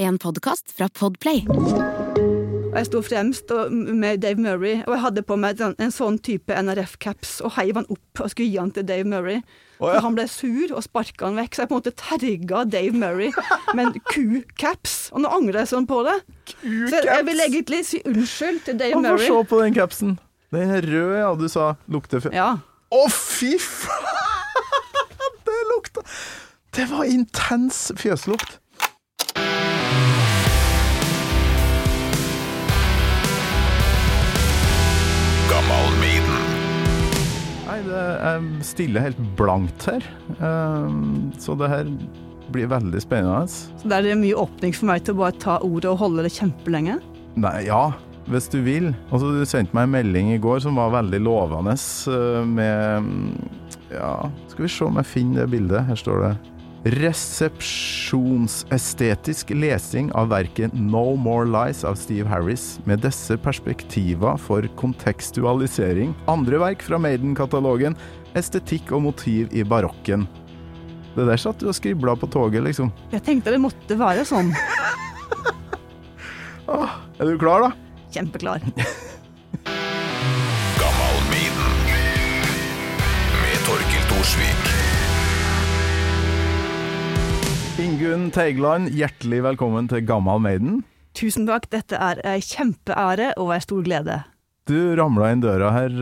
En podkast fra Podplay. Og jeg sto fremst med Dave Murray, og jeg hadde på meg en, en sånn type NRF-caps og heiv han opp og skulle gi han til Dave Murray. Oh, ja. Og han ble sur og sparka han vekk, så jeg på en måte terga Dave Murray med en ku-caps. Og nå angrer jeg sånn på det. Så jeg vil egentlig si unnskyld til Dave Få Murray. se på den capsen. Den røde, ja, du sa lukter fe... Ja. Å, fy faen! Det lukta Det var intens fjøslukt. Det er stille helt blankt her. Ehm, så det her blir veldig spennende. Så der er det mye åpning for meg til å bare ta ordet og holde det kjempelenge. Nei, ja, hvis du vil. Altså, du sendte meg en melding i går som var veldig lovende eh, med Ja, skal vi se om jeg finner det bildet. Her står det Resepsjonsestetisk lesing av verket No More Lies av Steve Harris, med disse perspektiver for kontekstualisering. Andre verk fra Maiden-katalogen, estetikk og motiv i barokken. Det der satt du og skribla på toget, liksom. Jeg tenkte det måtte være sånn. ah, er du klar, da? Kjempeklar. Ingunn Teigland, hjertelig velkommen til Gammal Maiden. Tusen takk, dette er ei kjempeære og ei stor glede. Du ramla inn døra her,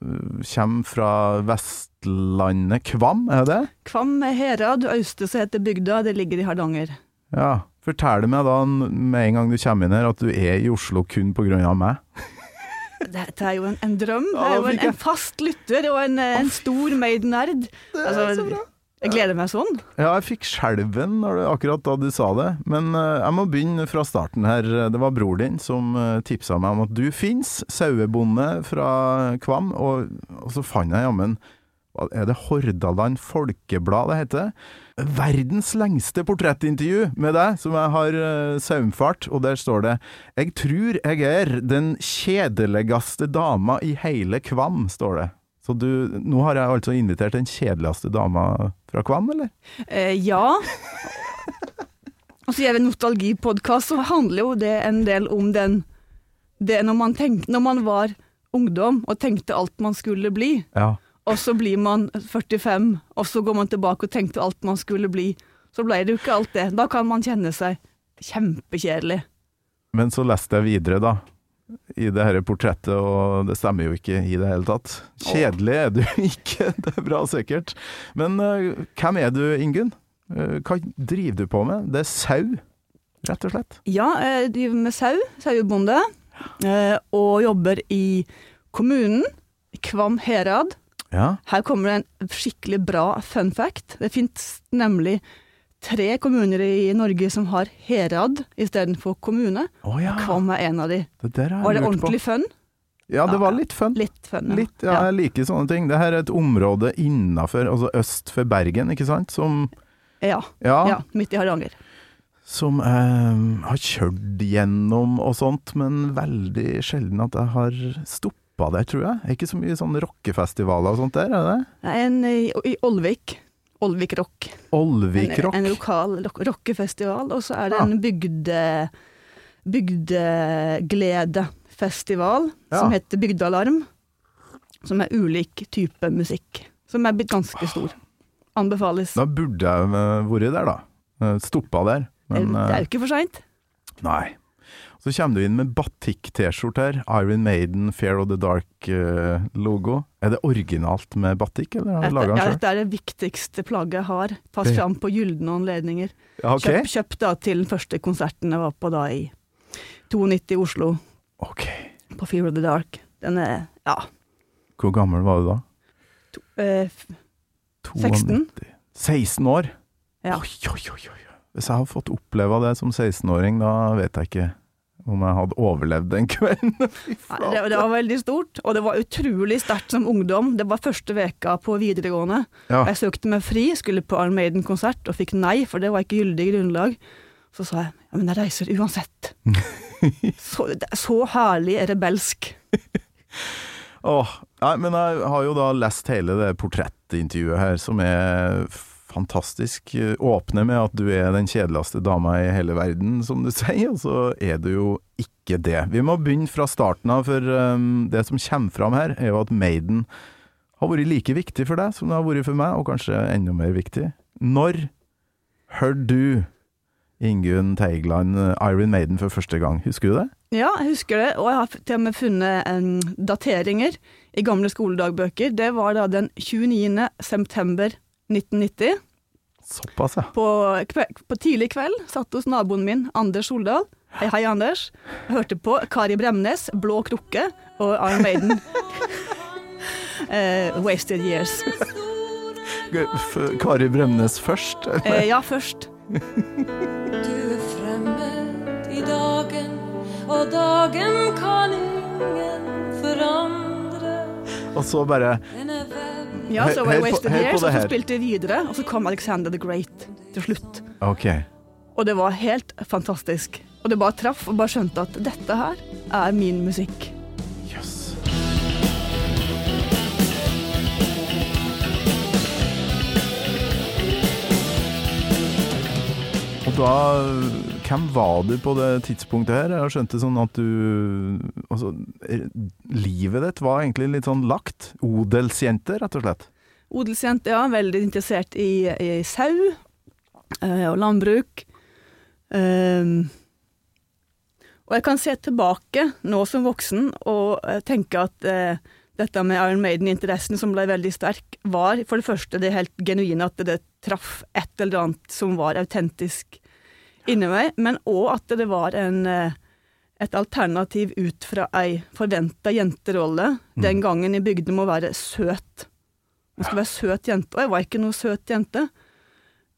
Kjem kommer fra Vestlandet. Kvam, er det? Kvam er herad, Austese heter bygda, det ligger i Hardanger. Ja. Fortell meg da med en gang du kommer inn her at du er i Oslo kun av meg. Dette er jo en, en drøm. Det er jo en, en fast lytter og en, en stor Maiden-nerd. Altså, jeg gleder meg sånn. Ja, jeg fikk skjelven akkurat da du sa det, men eh, jeg må begynne fra starten her. Det var bror din som uh, tipsa meg om at du fins, sauebonde fra Kvam, og, og så fant jeg jammen Er det Hordaland Folkeblad det heter? Verdens lengste portrettintervju med deg, som jeg har uh, saumfart, og der står det Jeg tror jeg er den kjedeligste dama i hele Kvam, står det. Så du, nå har jeg altså invitert den kjedeligste dama fra Kvam, eller? Eh, ja. Og så gjør vi en nostalgipodkast, så handler jo det en del om den Det når man, tenk, når man var ungdom og tenkte alt man skulle bli, Ja. og så blir man 45, og så går man tilbake og tenkte alt man skulle bli. Så ble det jo ikke alt det. Da kan man kjenne seg kjempekjedelig. Men så leste jeg videre, da. I det her portrettet, og det stemmer jo ikke i det hele tatt. Kjedelig er du ikke, det er bra sikkert. Men uh, hvem er du, Ingunn? Uh, hva driver du på med? Det er sau, rett og slett. Ja, jeg driver med sau, sauebonde, uh, og jobber i kommunen, Kvam herad. Ja. Her kommer det en skikkelig bra fun fact. Det fins nemlig tre kommuner i Norge som har herad istedenfor kommune. Oh, ja, Kvam er en av de. det Var det ordentlig på. fun? Ja, det var litt fun. Litt fun, ja. Litt, ja, jeg liker sånne ting. Det her er et område innafor, altså øst for Bergen, ikke sant? Som, Ja, ja, midt i Hardanger. som jeg har kjørt gjennom og sånt, men veldig sjelden at jeg har stoppa der, tror jeg. Ikke så mye sånn rockefestivaler og sånt der, er det? En i, i Olvik. Olvik Rock. Olvik En, Rock. en lokal rock- rockefestival. Og så er det en bygde, bygdegledefestival Ja. som heter Bygdealarm. Som er ulik type musikk. Som er blitt ganske stor. Anbefales. Da burde jeg eh, vært der, da. Eh, Stoppa der. Men det er eh, jo ikke for seint. nei. Så kommer du inn med batikk-T-skjorter. Iron Maiden, Fair of the Dark-logo. er det originalt med batikk, eller har du laga ja, den sjøl? dette er det viktigste plagget jeg har. Tas Det- fram på gylne anledninger. Ja, ok. Kjøpt kjøp, da til den første konserten jeg var på da i 92 i Oslo, ok. på Fear of the Dark. Den er ja Hvor gammel var du da? eh, 16. 16 år? Ja. Oi, oi, oi. Hvis jeg hadde fått oppleve det som 16-åring, da vet jeg ikke om jeg hadde overlevd den kvelden. Det, det var veldig stort, og det var utrolig sterkt som ungdom. Det var første veka på videregående. Ja. Jeg søkte meg fri, skulle på Iron Maiden-konsert og fikk nei, for det var ikke gyldig grunnlag. Så sa jeg ja, men jeg reiser uansett. så, så herlig rebelsk. Åh, nei, men jeg har jo da lest hele det portrettintervjuet her, som er fantastisk. åpne med at du er den kjedeligste dama i hele verden, som du sier, og så er du jo ikke det. Vi må begynne fra starten av, for um, det som kommer fram her, er jo at Maiden har vært like viktig for deg som det har vært for meg, og kanskje enda mer viktig. Når hørte du Ingunn Teigland eh, Iron Maiden for første gang? Husker du det? Ja, jeg husker det, og jeg har til og med funnet um, dateringer i gamle skoledagbøker. Det var da den 29. september 1990. Såpass, ja. På, kve på tidlig kveld satt hos naboen min, Anders Soldal. Hei, hei, Anders. Jeg hørte på Kari Bremnes, Blå krukke og Iron Maiden. uh, wasted Years. F- Kari Bremnes først? Eh, ja, først. Du er fremmed i dagen, og dagen kan ingen forandre. Og så bare er Ja, så var jeg Wasted Years, og så spilte vi videre, og så kom Alexander the Great til slutt. Ok. Og det var helt fantastisk. Og det bare traff, og bare skjønte at dette her er min musikk. Yes. Og da Hvem var du på det tidspunktet her? Jeg skjønte sånn at du Altså, livet ditt var egentlig litt sånn lagt. Odelsjente, rett og slett. Odelsjente, ja. Veldig interessert i, i sau eh, og landbruk. Um, og jeg kan se tilbake nå som voksen og eh, tenke at eh, dette med Iron Maiden-interessen som ble veldig sterk, var for det første det helt genuine at det traff et eller annet som var autentisk inni meg, men òg at det var en, eh, et alternativ ut fra ei forventa jenterolle. Den gangen i bygdene må være søt. Man skal være søt jente, og jeg var ikke noe søt jente.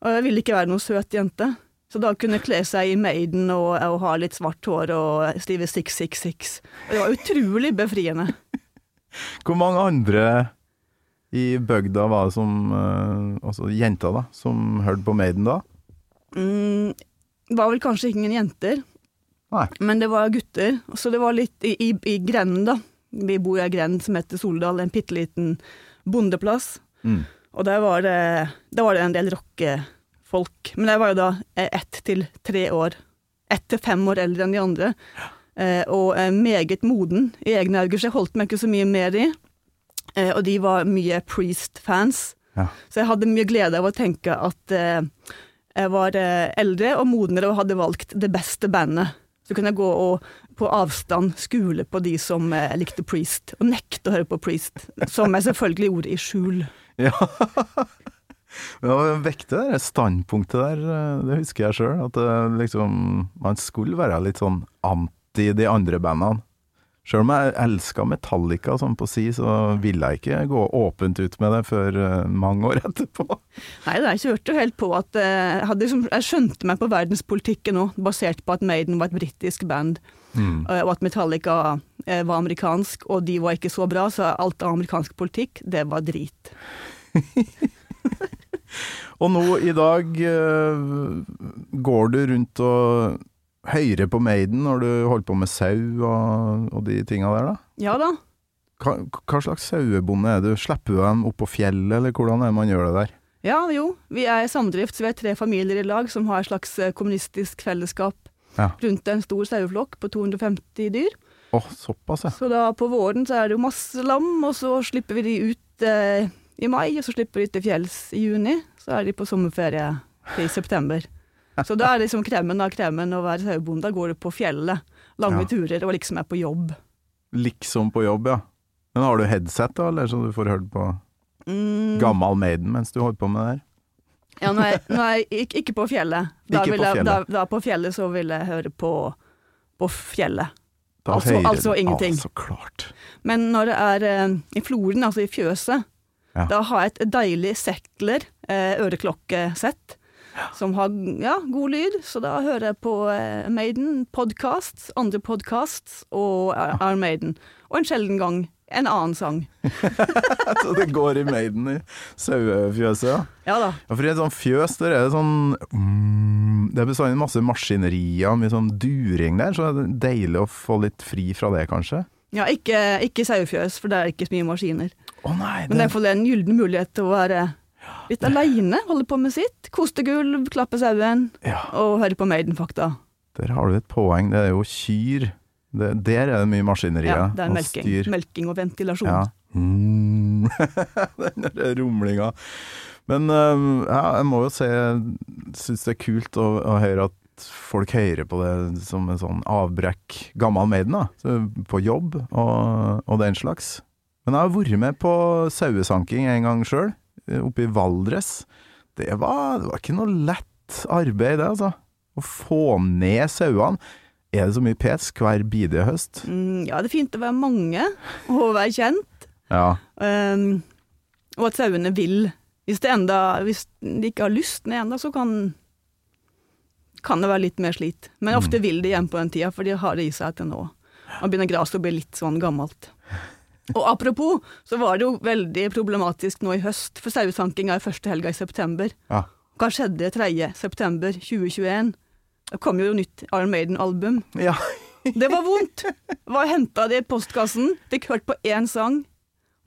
Og jeg ville ikke være noe søt jente. Så da kunne kle seg i Maiden og, og ha litt svart hår og skrive 666. Og det var utrolig befriende. Hvor mange andre i bygda var det som eh, Altså jenter, da, som hørte på Maiden da? Mm, var vel kanskje ingen jenter, Nei. men det var gutter. Så det var litt i, i, i grenden, da. Vi bor i ei grend som heter Soldal, en bitte liten bondeplass. Mm. Og der var det, der var det en del rockefolk. Men jeg var jo da eh, ett til tre år. Ett til fem år eldre enn de andre. Eh, og eh, meget moden i egne øyne, så jeg holdt meg ikke så mye med de. Eh, og de var mye Priest-fans. Ja. Så jeg hadde mye glede av å tenke at eh, var eh, eldre og modnere og hadde valgt det beste bandet. Så kunne jeg gå og på avstand skule på de som eh, likte Priest, og nekte å høre på Priest. Som jeg selvfølgelig gjorde i skjul. Ja. Var vektig det standpunktet der, eh, det husker jeg sjøl. At liksom Man skulle være litt sånn anti de andre bandene. Sjøl om jeg elska Metallica sånn på si, så ville jeg ikke gå åpent ut med det før eh, mange år etterpå. Nei, jeg kjørte jo helt på at eh, jeg, hadde liksom, jeg skjønte meg på verdenspolitikken nå, basert på at Maiden var et britisk band, mm. og at Metallica eh, var amerikansk, og de var ikke så bra, så alt av amerikansk politikk, det var drit. Og nå i dag eh, går du rundt og hører på Maiden når du holdt på med sau og, og de tinga der, da? Ja da. Hva, hva slags sauebonde er du? Slipper du dem opp på fjellet, eller hvordan er det man gjør det der? Ja, jo. Vi er i samdrift, så vi er tre familier i lag som har et slags eh, kommunistisk fellesskap Ja. rundt en stor saueflokk på 250 dyr. Å, såpass, ja. Så da på våren så er det jo masse lam, og så slipper vi de ut eh, i mai, og så slipper vi til fjells i juni. Så er de på sommerferie i september. Så da er liksom kremen av kremen å være sauebonde. Da går du på fjellet, lange Ja. turer, og liksom er på jobb. Liksom på jobb, ja. Men har du headset, da, eller så du får hørt på Mm, gammal Maiden mens du holder på med det her? ja, nå er, jeg- nå er jeg ikke, på fjellet. Da, Ikke på jeg, fjellet. Da, da på fjellet så vil jeg høre på, på fjellet. Altså- altså ingenting. Altså, klart. Men når det er eh, i floren, altså i fjøset, Ja. da har jeg et deilig Settler eh, øreklokkesett. Som har ja, god lyd, så da hører jeg på eh, Maiden podkast, andre podkast og eh, Iron Maiden. Og en sjelden gang en annen sang. så det går i Maiden i sauefjøset, ja. Ja da. Ja, for i et sånt fjøs der er det sånn mm, Det er bestandig masse maskinerier, mye sånn during der, så det er deilig å få litt fri fra det, kanskje. Ja, ikke, ikke sauefjøs, for det er ikke så mye maskiner. Å nei, Men det er det, iallfall en gyllen mulighet til å være Litt aleine, holder på med sitt. Kostegulv, klappe sauen Ja, og høre på Maiden-fakta. der har du et poeng. Det er jo kyr. Det, der er det mye maskineri. Ja, det er og melking. styr. melking og ventilasjon. Ja. Mm. Den der rumlinga. Men ja, jeg må jo si jeg syns det er kult å, å høre at folk hører på det som en sånn avbrekk gammel Maiden, da. Så, på jobb og, og den slags. Men jeg har vært med på sauesanking en gang sjøl, oppe i Valdres. Det var, det var ikke noe lett arbeid, det, altså. Å få ned sauene. Er det så mye pes hver bidige høst? Mm, ja, det er fint å være mange og være kjent. Ja. Um, og at sauene vil. Hvis, det enda, hvis de ikke har lyst ned ennå, så kan, kan det være litt mer slit. Men Mm. ofte vil de igjen på den tida, for de har det i seg til nå. Man begynner gresset å bli litt sånn gammelt. Og apropos, så var det jo veldig problematisk nå i høst, for sauesankinga er første helga i september. ja. Hva skjedde 3. september 2021? Det kom jo nytt Iron Maiden-album. ja. Det var vondt! Hva henta det i postkassen, fikk hørt på én sang,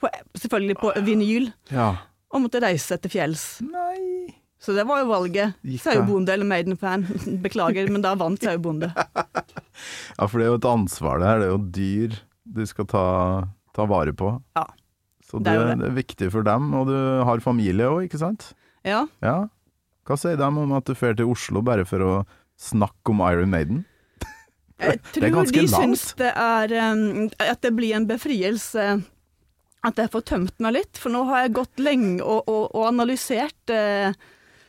på, selvfølgelig på vinyl, ja. og måtte reise til fjells. Nei Så det var jo valget. Sauebonde eller Maiden-fan. Beklager, men da vant sauebonde. Ja, for det er jo et ansvar det her. Det er jo dyr du skal ta, ta vare på. Ja. Så Det det, er det. det. er viktig for dem, og du har familie òg, ikke sant? Ja. Ja. Hva sier de om at du drar til Oslo bare for å snakke om Iron Maiden? Jeg tror de langt. syns det er um, At det blir en befrielse at jeg får tømt meg litt. For nå har jeg gått lenge og, og, og analysert eh,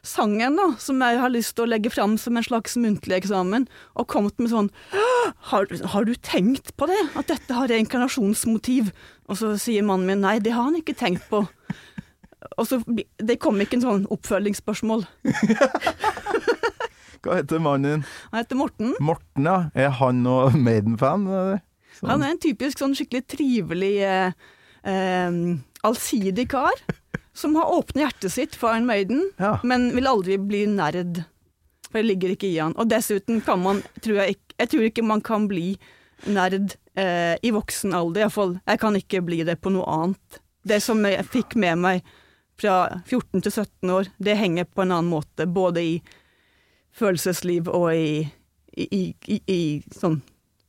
sangen, da, som jeg har lyst til å legge fram som en slags muntlig eksamen, og kommet med sånn har, har du tenkt på det? At dette har reinkarnasjonsmotiv? Og så sier mannen min nei, det har han ikke tenkt på. Og så Det kom ikke en sånn oppfølgingsspørsmål. Hva heter mannen din? Han heter Morten. Morten, ja. Er han noe Maiden-fan? Sånn. Han er en typisk sånn skikkelig trivelig, eh, eh, allsidig kar. Som har åpnet hjertet sitt for Iron Maiden, Ja. men vil aldri bli nerd. For det ligger ikke i han. Og dessuten kan man, tror jeg ikke Jeg tror ikke man kan bli nerd eh, i voksen alder, iallfall. Jeg kan ikke bli det på noe annet. Det som jeg fikk med meg fra 14 til 17 år, det henger på en annen måte. Både i følelsesliv og i, i, i, i, sånn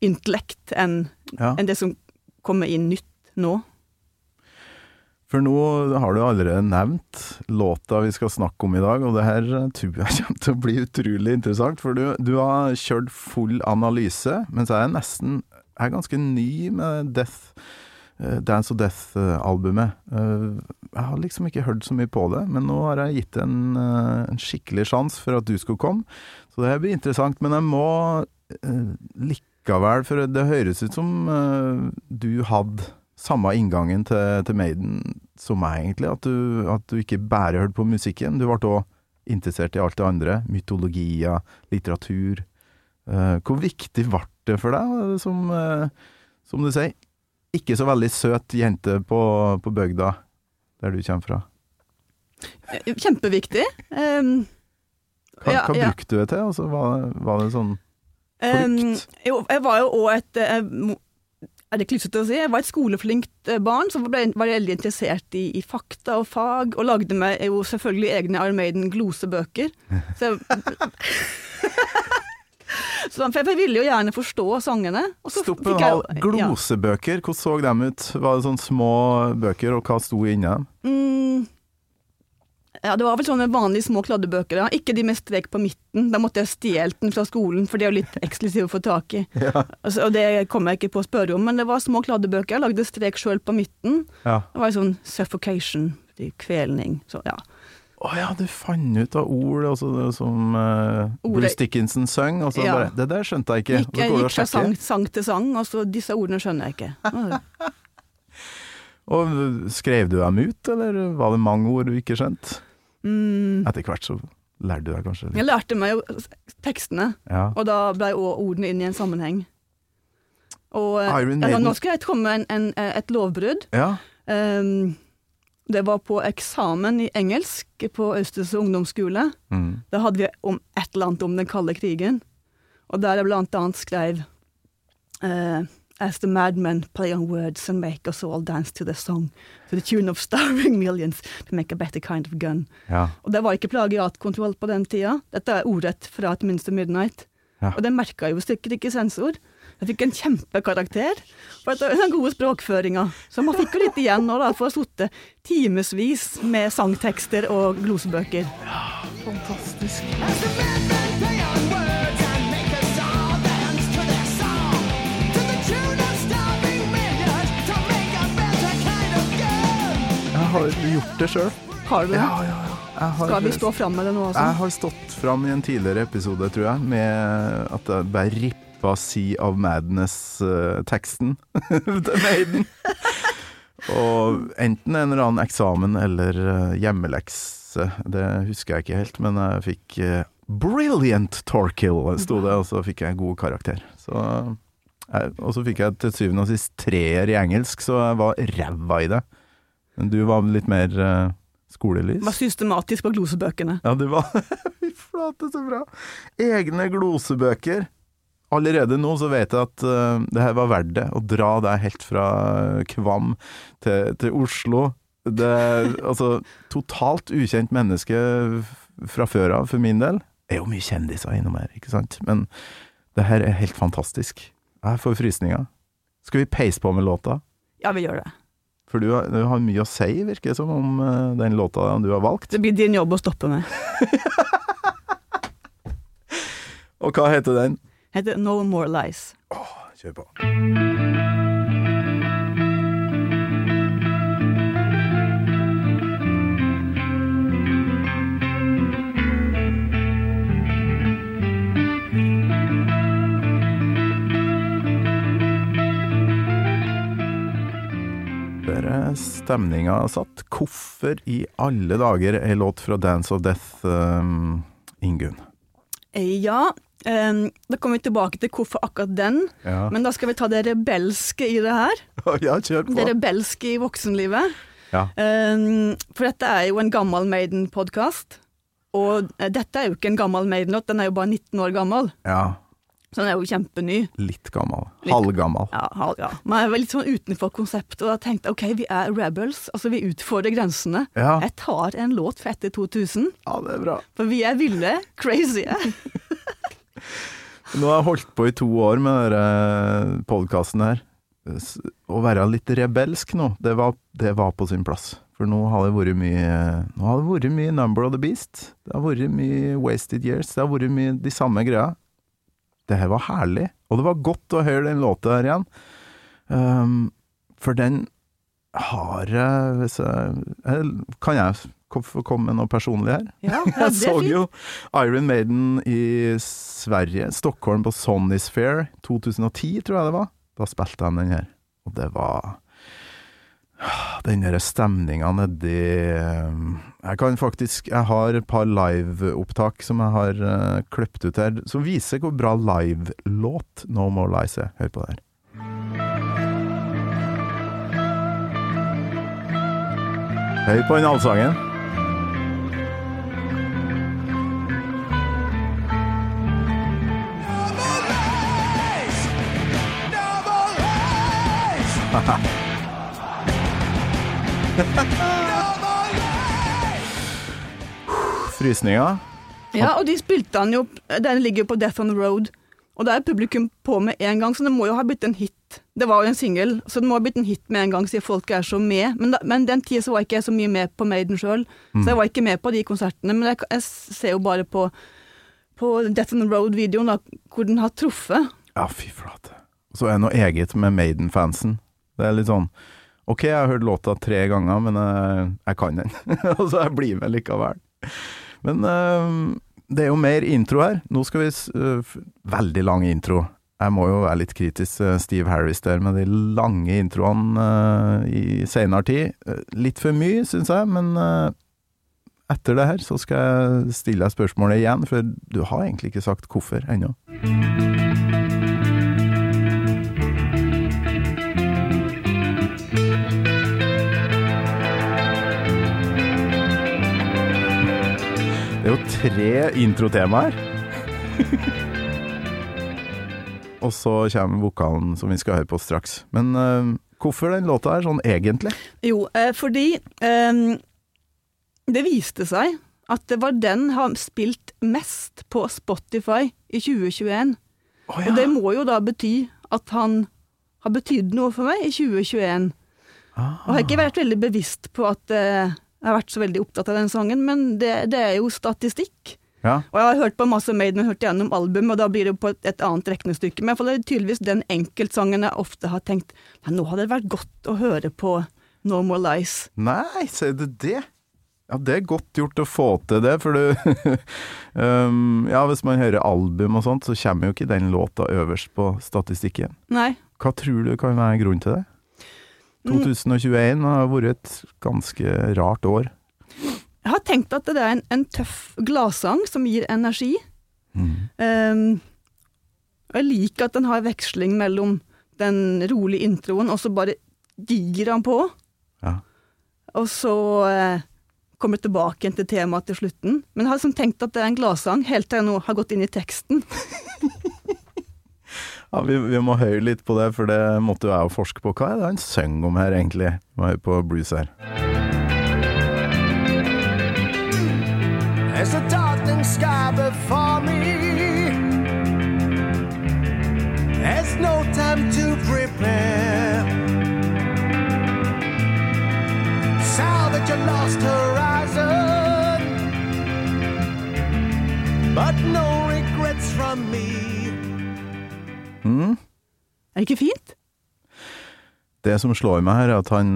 intellekt enn Ja. enn det som kommer inn nytt nå. For nå har du allerede nevnt låta vi skal snakke om i dag, og det her tror jeg kommer til å bli utrolig interessant. For du, du har kjørt full analyse, mens jeg er nesten Jeg er ganske ny med Death, eh, Dance of Death-albumet. Eh, jeg har liksom ikke hørt så mye på det, men nå har jeg gitt en, eh, en skikkelig sjanse for at du skulle komme. Så det her blir interessant. Men jeg må likevel, for det høres ut som du hadde samme inngangen til, til Maiden som meg, egentlig. At du, at du ikke bare hørte på musikken. Du ble òg interessert i alt det andre. Mytologier, litteratur. Uh, hvor viktig ble det for deg, som, uh, som du sier, ikke så veldig søt jente på, på bygda der du kommer fra? Eh, Kjempeviktig. Um, Hva, Ja, hva ja. brukte du det til? Altså, var, var det sånn um, jo, jeg var jo òg et mo- Er det klissete å si? Jeg var et skoleflinkt eh, barn som ble, var veldig interessert i, i fakta og fag, og lagde meg jo selvfølgelig egne Iron Maiden-glosebøker. Så jeg Så, jeg ville jo gjerne forstå sangene. og så Stopp en hal. Glosebøker, hvordan så de ut? Var det sånne små bøker, og hva sto inni dem? Mm. Ja, det var vel sånne vanlige små kladdebøker. Ja. Ikke de med strek på midten. Da måtte jeg stjele den fra skolen, for de er jo litt eksklusive å få tak i. Ja. Altså, og det kom jeg ikke på å spørre om, men det var små kladdebøker. Jeg lagde strek sjøl på midten. ja. Det var en sånn suffocation, kvelning. Så ja. Å ja, du fant ut av ord altså, som uh, Bruce Dickinson sang, og så Ja. bare Det der skjønte jeg ikke. Gikk, jeg gikk fra sang, sang til sang, og så disse ordene skjønner jeg ikke. Og skrev du dem ut, eller var det mange ord du ikke skjønte? Mm. Etter hvert så lærte du deg kanskje Jeg lærte meg jo tekstene, Ja. og da ble ordene inn i en sammenheng. Og eh, ja, nå skal jeg komme med en, en, et lovbrudd. ja. Um, det var på eksamen i engelsk på Østers ungdomsskole. Mm. Da hadde vi om et eller annet om den kalde krigen. Og der jeg blant annet skrev eh, as the madmen play on words and make us all dance to the song, to the tune of starving millions to make a better kind of gun. Ja. Og det var ikke plagiatkontroll på den tida. Dette er ordrett fra et minste midnight. Ja. Og det merka jo sikkert ikke sensor. Jeg fikk en kjempekarakter for den gode språkføringa. Så man fikk jo litt igjen nå, da, for å ha sittet timevis med sangtekster og glosebøker. Ja, Fantastisk. Har gjort det sjøl. Har du det? Ja, ja, ja. Har, Skal vi stå fram med det nå Jeg har stått fram i en tidligere episode, tror jeg, med at jeg bare rippa Sea of Madness-teksten til Maiden. Og enten en eller annen eksamen eller eh, hjemmelekse, det husker jeg ikke helt, men jeg fikk eh, Brilliant Torkill, sto det, og så fikk jeg god karakter. Så jeg, og så fikk jeg til syvende og sist treer i engelsk, så jeg var ræva i det. Men du var litt mer uh, skolelys? Var systematisk på glosebøkene. Ja, du var Fy flate, så bra. Egne glosebøker. Allerede nå så vet jeg at uh, det her var verdt det. Å dra deg helt fra Kvam til, til Oslo. Det altså totalt ukjent menneske fra før av, for min del. Det er jo mye kjendiser innom her, ikke sant? Men det her er helt fantastisk. Jeg får frysninger. Skal vi peise på med låta? Ja, vi gjør det. For du har, du har mye å si, virker det som, om eh, den låta du har valgt. Det blir din jobb å stoppe med. Og hva heter den? Heter No More Lies. Åh, Kjør på. Er stemninga satt. Hvorfor i alle dager ei låt fra Dance of Death, um, Ingunn? Eh, Ja, um, da kommer vi tilbake til hvorfor akkurat den, Ja. men da skal vi ta det rebelske i det her. ja, kjør på. Det rebelske i voksenlivet. Ja. Um, For dette er jo en gammel Maiden-podkast. Og eh, dette er jo ikke en gammel Maiden-låt, den er jo bare 19 år gammel. ja. Så den er jo kjempeny. Litt gammel. Litt- Halvgammal. Ja, hal- ja. Men jeg var litt sånn utenfor konseptet, og da tenkte ok, vi er rebels, altså vi utfordrer grensene. Ja. Jeg tar en låt fra etter 2000, ja, det er bra. for vi er ville, crazy. Nå har jeg holdt på i to år med denne podkasten her. Å være litt rebelsk nå, det var, det var på sin plass. For nå har det vært mye Nå har det vært mye Number of the Beast. Det har vært mye Wasted Years. Det har vært mye de samme greia. Det her var herlig. Og det var godt å høre den låta her igjen. Um, for den har hvis jeg, Kan jeg få komme med noe personlig her? Ja, ja Jeg så jo Iron Maiden i Sverige, Stockholm på Sonny's Fair 2010, tror jeg det var. Da spilte de den her. Og det var den derre stemninga nedi Jeg kan faktisk Jeg har et par liveopptak som jeg har uh, kløpt ut her, som viser hvor bra livelåt No More Lies er. Hør på det her. Hør på den allsangen. Frysninger. Ja, og de spilte han jo Den ligger jo på Death on the Road. Og da er publikum på med en gang, så det må jo ha blitt en hit. Det var jo en singel, så det må ha blitt en hit med en gang, siden folk er så med. Men, da, men den tida så var ikke jeg så mye med på Maiden sjøl, så jeg var ikke med på de konsertene. Men jeg, jeg ser jo bare på, på Death on the Road-videoen, hvor den har truffet. Ja, fy flate. Så er det noe eget med Maiden-fansen. Det er litt sånn Ok, jeg har hørt låta tre ganger, men jeg, jeg kan den. Og så jeg blir med likevel. Men øh, det er jo mer intro her. Nå skal vi øh, Veldig lang intro. Jeg må jo være litt kritisk til Steve Harris der med de lange introene i senere tid. Eh, Litt for mye, syns jeg, men etter det her så skal jeg stille deg spørsmålet igjen, for du har egentlig ikke sagt hvorfor ennå. Jo tre introtemaer. og så kommer vokalen som vi skal høre på straks. Men uh, hvorfor den låta her, sånn egentlig? Jo, uh, fordi um, det viste seg at det var den har spilt mest på Spotify i 2021. Og det må jo da bety at han har betydd noe for meg i 2021. Ah. Og jeg har ikke vært veldig bevisst på at eh, jeg har vært så veldig opptatt av den sangen, men det, det er jo statistikk. Ja. Og jeg har hørt på masse Maiden og hørt gjennom albumet, og da blir det på et, et annet regnestykke. Men det er tydeligvis den enkeltsangen jeg ofte har tenkt Nei, nå hadde det vært godt å høre på No More Lies. Nei, sier du det? Ja, det er godt gjort å få til det, for du um, Ja, hvis man hører album og sånt, så kommer jo ikke den låta øverst på statistikken. Nei. Hva tror du kan være grunnen til det? Mm. 2021 har vært et ganske rart år. Jeg har tenkt at det er en, en tøff gladsang som gir energi. Mm. Um, og jeg liker at den har veksling mellom den rolige introen, og så bare gir han på. Ja. Og så eh, kommer jeg tilbake igjen til temaet til slutten. Men jeg har liksom tenkt at det er en gladsang, helt til jeg nå har gått inn i teksten. Ja, vi, vi må høre litt på det, for det måtte jo jeg jo forske på. Hva er det han synger om her, egentlig? Vi må høre på blues her. There's a darkening sky before me. There's no time to prepare. Salvage a lost horizon, but no regrets from me. Mm. Er det ikke fint? Det som slår meg her, er at han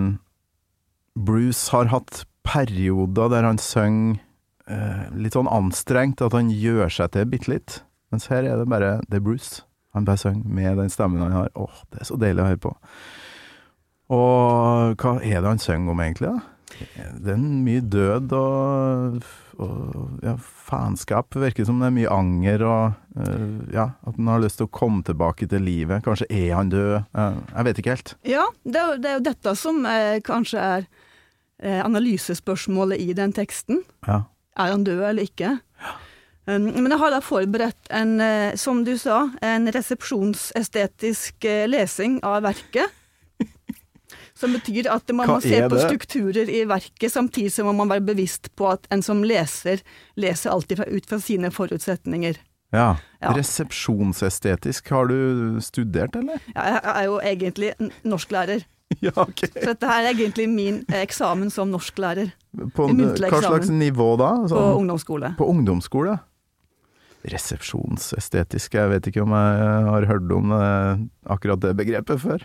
Bruce har hatt perioder der han synger eh, litt sånn anstrengt, at han gjør seg til bitte litt. Mens her er det bare Det er Bruce. Han bare synger med den stemmen han har. Åh, det er så deilig å høre på. Og hva er det han synger om, egentlig? da? Det er mye død og, og ja, faenskap. Virker som det er mye anger og eh, ja, at han har lyst til å komme tilbake til livet. Kanskje er han død? Eh, jeg vet ikke helt. Ja, det er, det er jo dette som er, kanskje er eh, analysespørsmålet i den teksten. Ja. Er han død eller ikke? Um, men jeg har da forberedt en, eh, som du sa, en resepsjonsestetisk eh, lesing av verket. Som betyr at man Hva må se på strukturer i verket, samtidig som man må være bevisst på at en som leser, leser alltid fra, ut fra sine forutsetninger. Ja. Ja. Resepsjonsestetisk, har du studert, eller? Ja, Jeg er jo egentlig norsklærer, Ja, ok. så dette her er egentlig min eksamen som norsklærer På, hva slags nivå da? på Sånn, ungdomsskole. på ungdomsskole? Resepsjonsestetisk, jeg vet ikke om jeg har hørt om akkurat det begrepet før.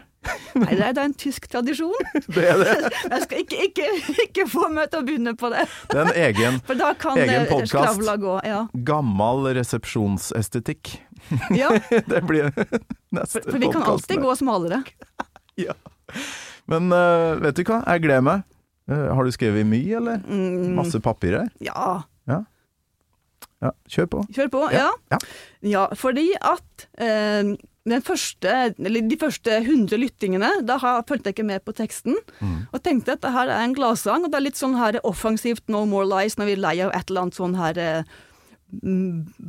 Nei, det er da en tysk tradisjon. Det er det. Jeg skal ikke, ikke, ikke få meg til å begynne på det, Det er en egen, for da kan Egen eh, gå. Ja. gammel resepsjonsestetikk. ja, Det blir neste for, for vi kan alltid gå smalere. Ja. Men eh, vet du hva, jeg gleder meg. Eh, har du skrevet mye, eller? Mm, Masse papir her? ja, Ja, kjør på. kjør på. Ja, Ja, ja. ja fordi at eh, den første, eller de første 100 lyttingene, da har, fulgte jeg ikke med på teksten, Mm. og tenkte at det her er en gladsang, og det er litt sånn her offensivt No More Lies når vi er lei av et eller annet sånn her eh,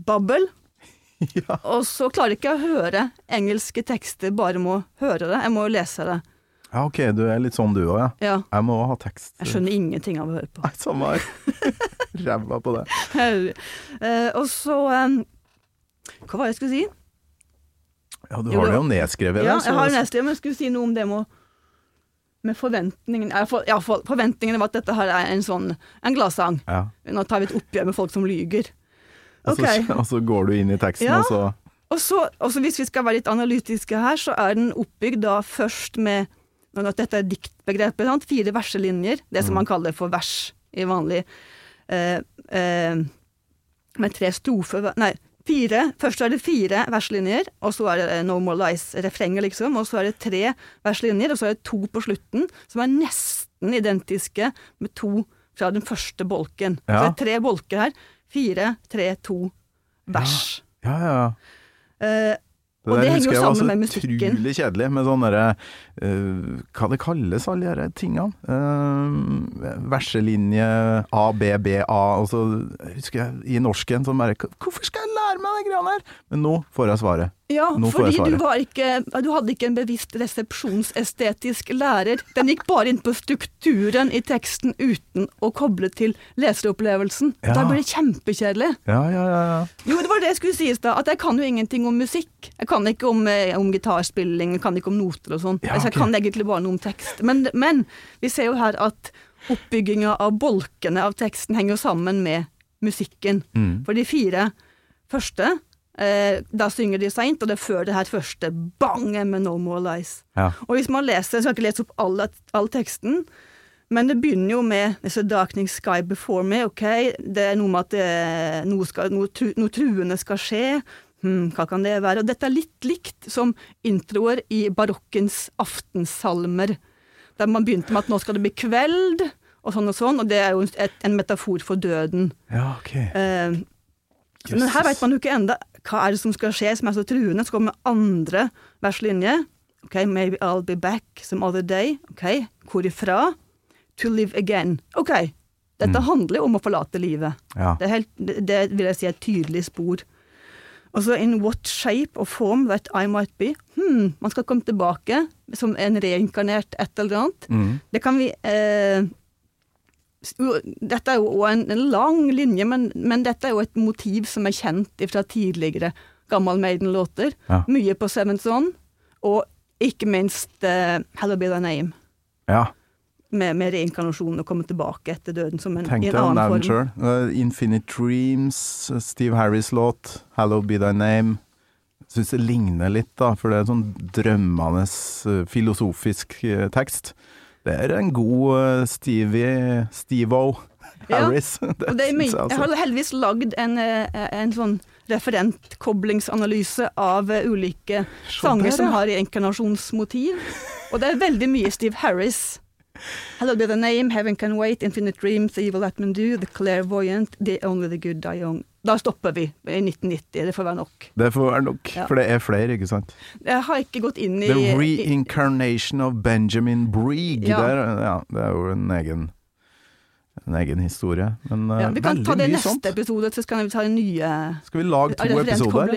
babbel. Ja. Og så klarer jeg ikke å høre engelske tekster bare må høre det, jeg må jo lese det. ja, ok, du er litt sånn du òg, ja. Ja, Jeg må ha tekst. jeg skjønner ingenting av å høre på. Nei, samme her. Ræva på det. Uh, og så um, Hva var det jeg skulle si? Ja, du har det det- jo nedskrevet. Ja, der, så- jeg har nedskrevet men jeg skulle si noe om det med, med forventningene. Ja, for, ja, for, forventningene var at dette her er en sånn en gladsang. Ja. Nå tar vi et oppgjør med folk som lyger. Og så, og så går du inn i teksten, Ja. og så Og så, hvis vi skal være litt analytiske her, så er den oppbygd da først med Dette er diktbegrepet. Sant? Fire verselinjer. Det som man kaller for vers i vanlig eh, eh, Med tre strofer Nei, fire. Først er det fire verslinjer, og så er det eh, No More Lies-refrenget, liksom. Og så er det tre verslinjer, og så er det to på slutten, som er nesten identiske med to fra den første bolken. Så Ja. det er tre bolker her. Fire, tre, to vers. Ja, ja, ja. Eh, Det Og det henger jo var sammen med musikken. Utrolig kjedelig med sånne derre uh, Hva det kalles alle disse tingene? Uh, verselinje A, B, B, A Og så husker jeg i norsken så bare Hvorfor skal jeg lære meg de greiene her? Men nå får jeg svaret. Ja, fordi du, var ikke, du hadde ikke en bevisst resepsjonsestetisk lærer. Den gikk bare inn på strukturen i teksten uten å koble til leseropplevelsen. Ja. Da blir det kjempekjedelig. Ja, ja, ja. ja. Jo, det var det jeg skulle si i stad, at jeg kan jo ingenting om musikk. Jeg kan ikke om, eh, om gitarspilling, jeg kan ikke om noter og sånn. Ja, altså, jeg kan egentlig bare noe om tekst. Men, men vi ser jo her at oppbygginga av bolkene av teksten henger jo sammen med musikken. Mm. For de fire første, eh, da synger de seint, og det er før det her første banget med No More Lies. ja. Og hvis man leser, jeg skal ikke lese opp all, all teksten, men det begynner jo med a darkening sky before me, ok, det er noe med at det, noe, skal, noe, tru, noe truende skal skje, hm, hva kan det være? Og dette er litt likt som introer i barokkens aftensalmer, der man begynte med at nå skal det bli kveld, og sånn og sånn, og det er jo et, en metafor for døden. ja ok. Eh, men her vet man jo ikke enda hva er det som skal skje som er så truende. Så kommer andre verslinje. Ok, maybe I'll be back some other day. Ok, hvor ifra? To live again. Ok, dette Mm. handler jo om å forlate livet. Ja. Det, helt, det, vil jeg si er et tydelig spor. Og så in what shape or form that I might be. Hmm, man skal komme tilbake som en reinkarnert et eller annet. Mm. Det kan vi eh, Dette er jo en, en lang linje, men, men dette er jo et motiv som er kjent fra tidligere Gammal Maiden-låter. Ja. Mye på Seventh Son, og ikke minst uh, Hello Be Thy Name, ja. med, med reinkarnasjon og komme tilbake etter døden som en, Tenk i en annen form. form. Uh, Infinite Dreams, Steve Harris-låt, Hello Be Thy Name. Syns det ligner litt, da, for det er en sånn drømmende eh, filosofisk eh, tekst. Det er en god eh, Stevie Steve-O Ja, Harris. det det jeg, jeg altså. har heldigvis lagd en, eh, en sånn referentkoblingsanalyse av eh, ulike sanger som ja. har reinkarnasjonsmotiv. Og det er veldig mye Steve Harris. Hello be the name, Heaven Can Wait, Infinite Dreams, Evil That Men Do, The Clairvoyant, The Only The Good Die Young. Da stopper vi i 1990, det får være nok. Det får være nok, Ja. for det er flere, ikke sant. Jeg har ikke gått inn i The Reincarnation of Benjamin Breeg. Ja. Der, ja, det er jo en egen, en egen historie. Men eh, ja, Vi kan ta det i neste sånt. episode, så skal vi ta de nye Skal vi lage to Er episoder?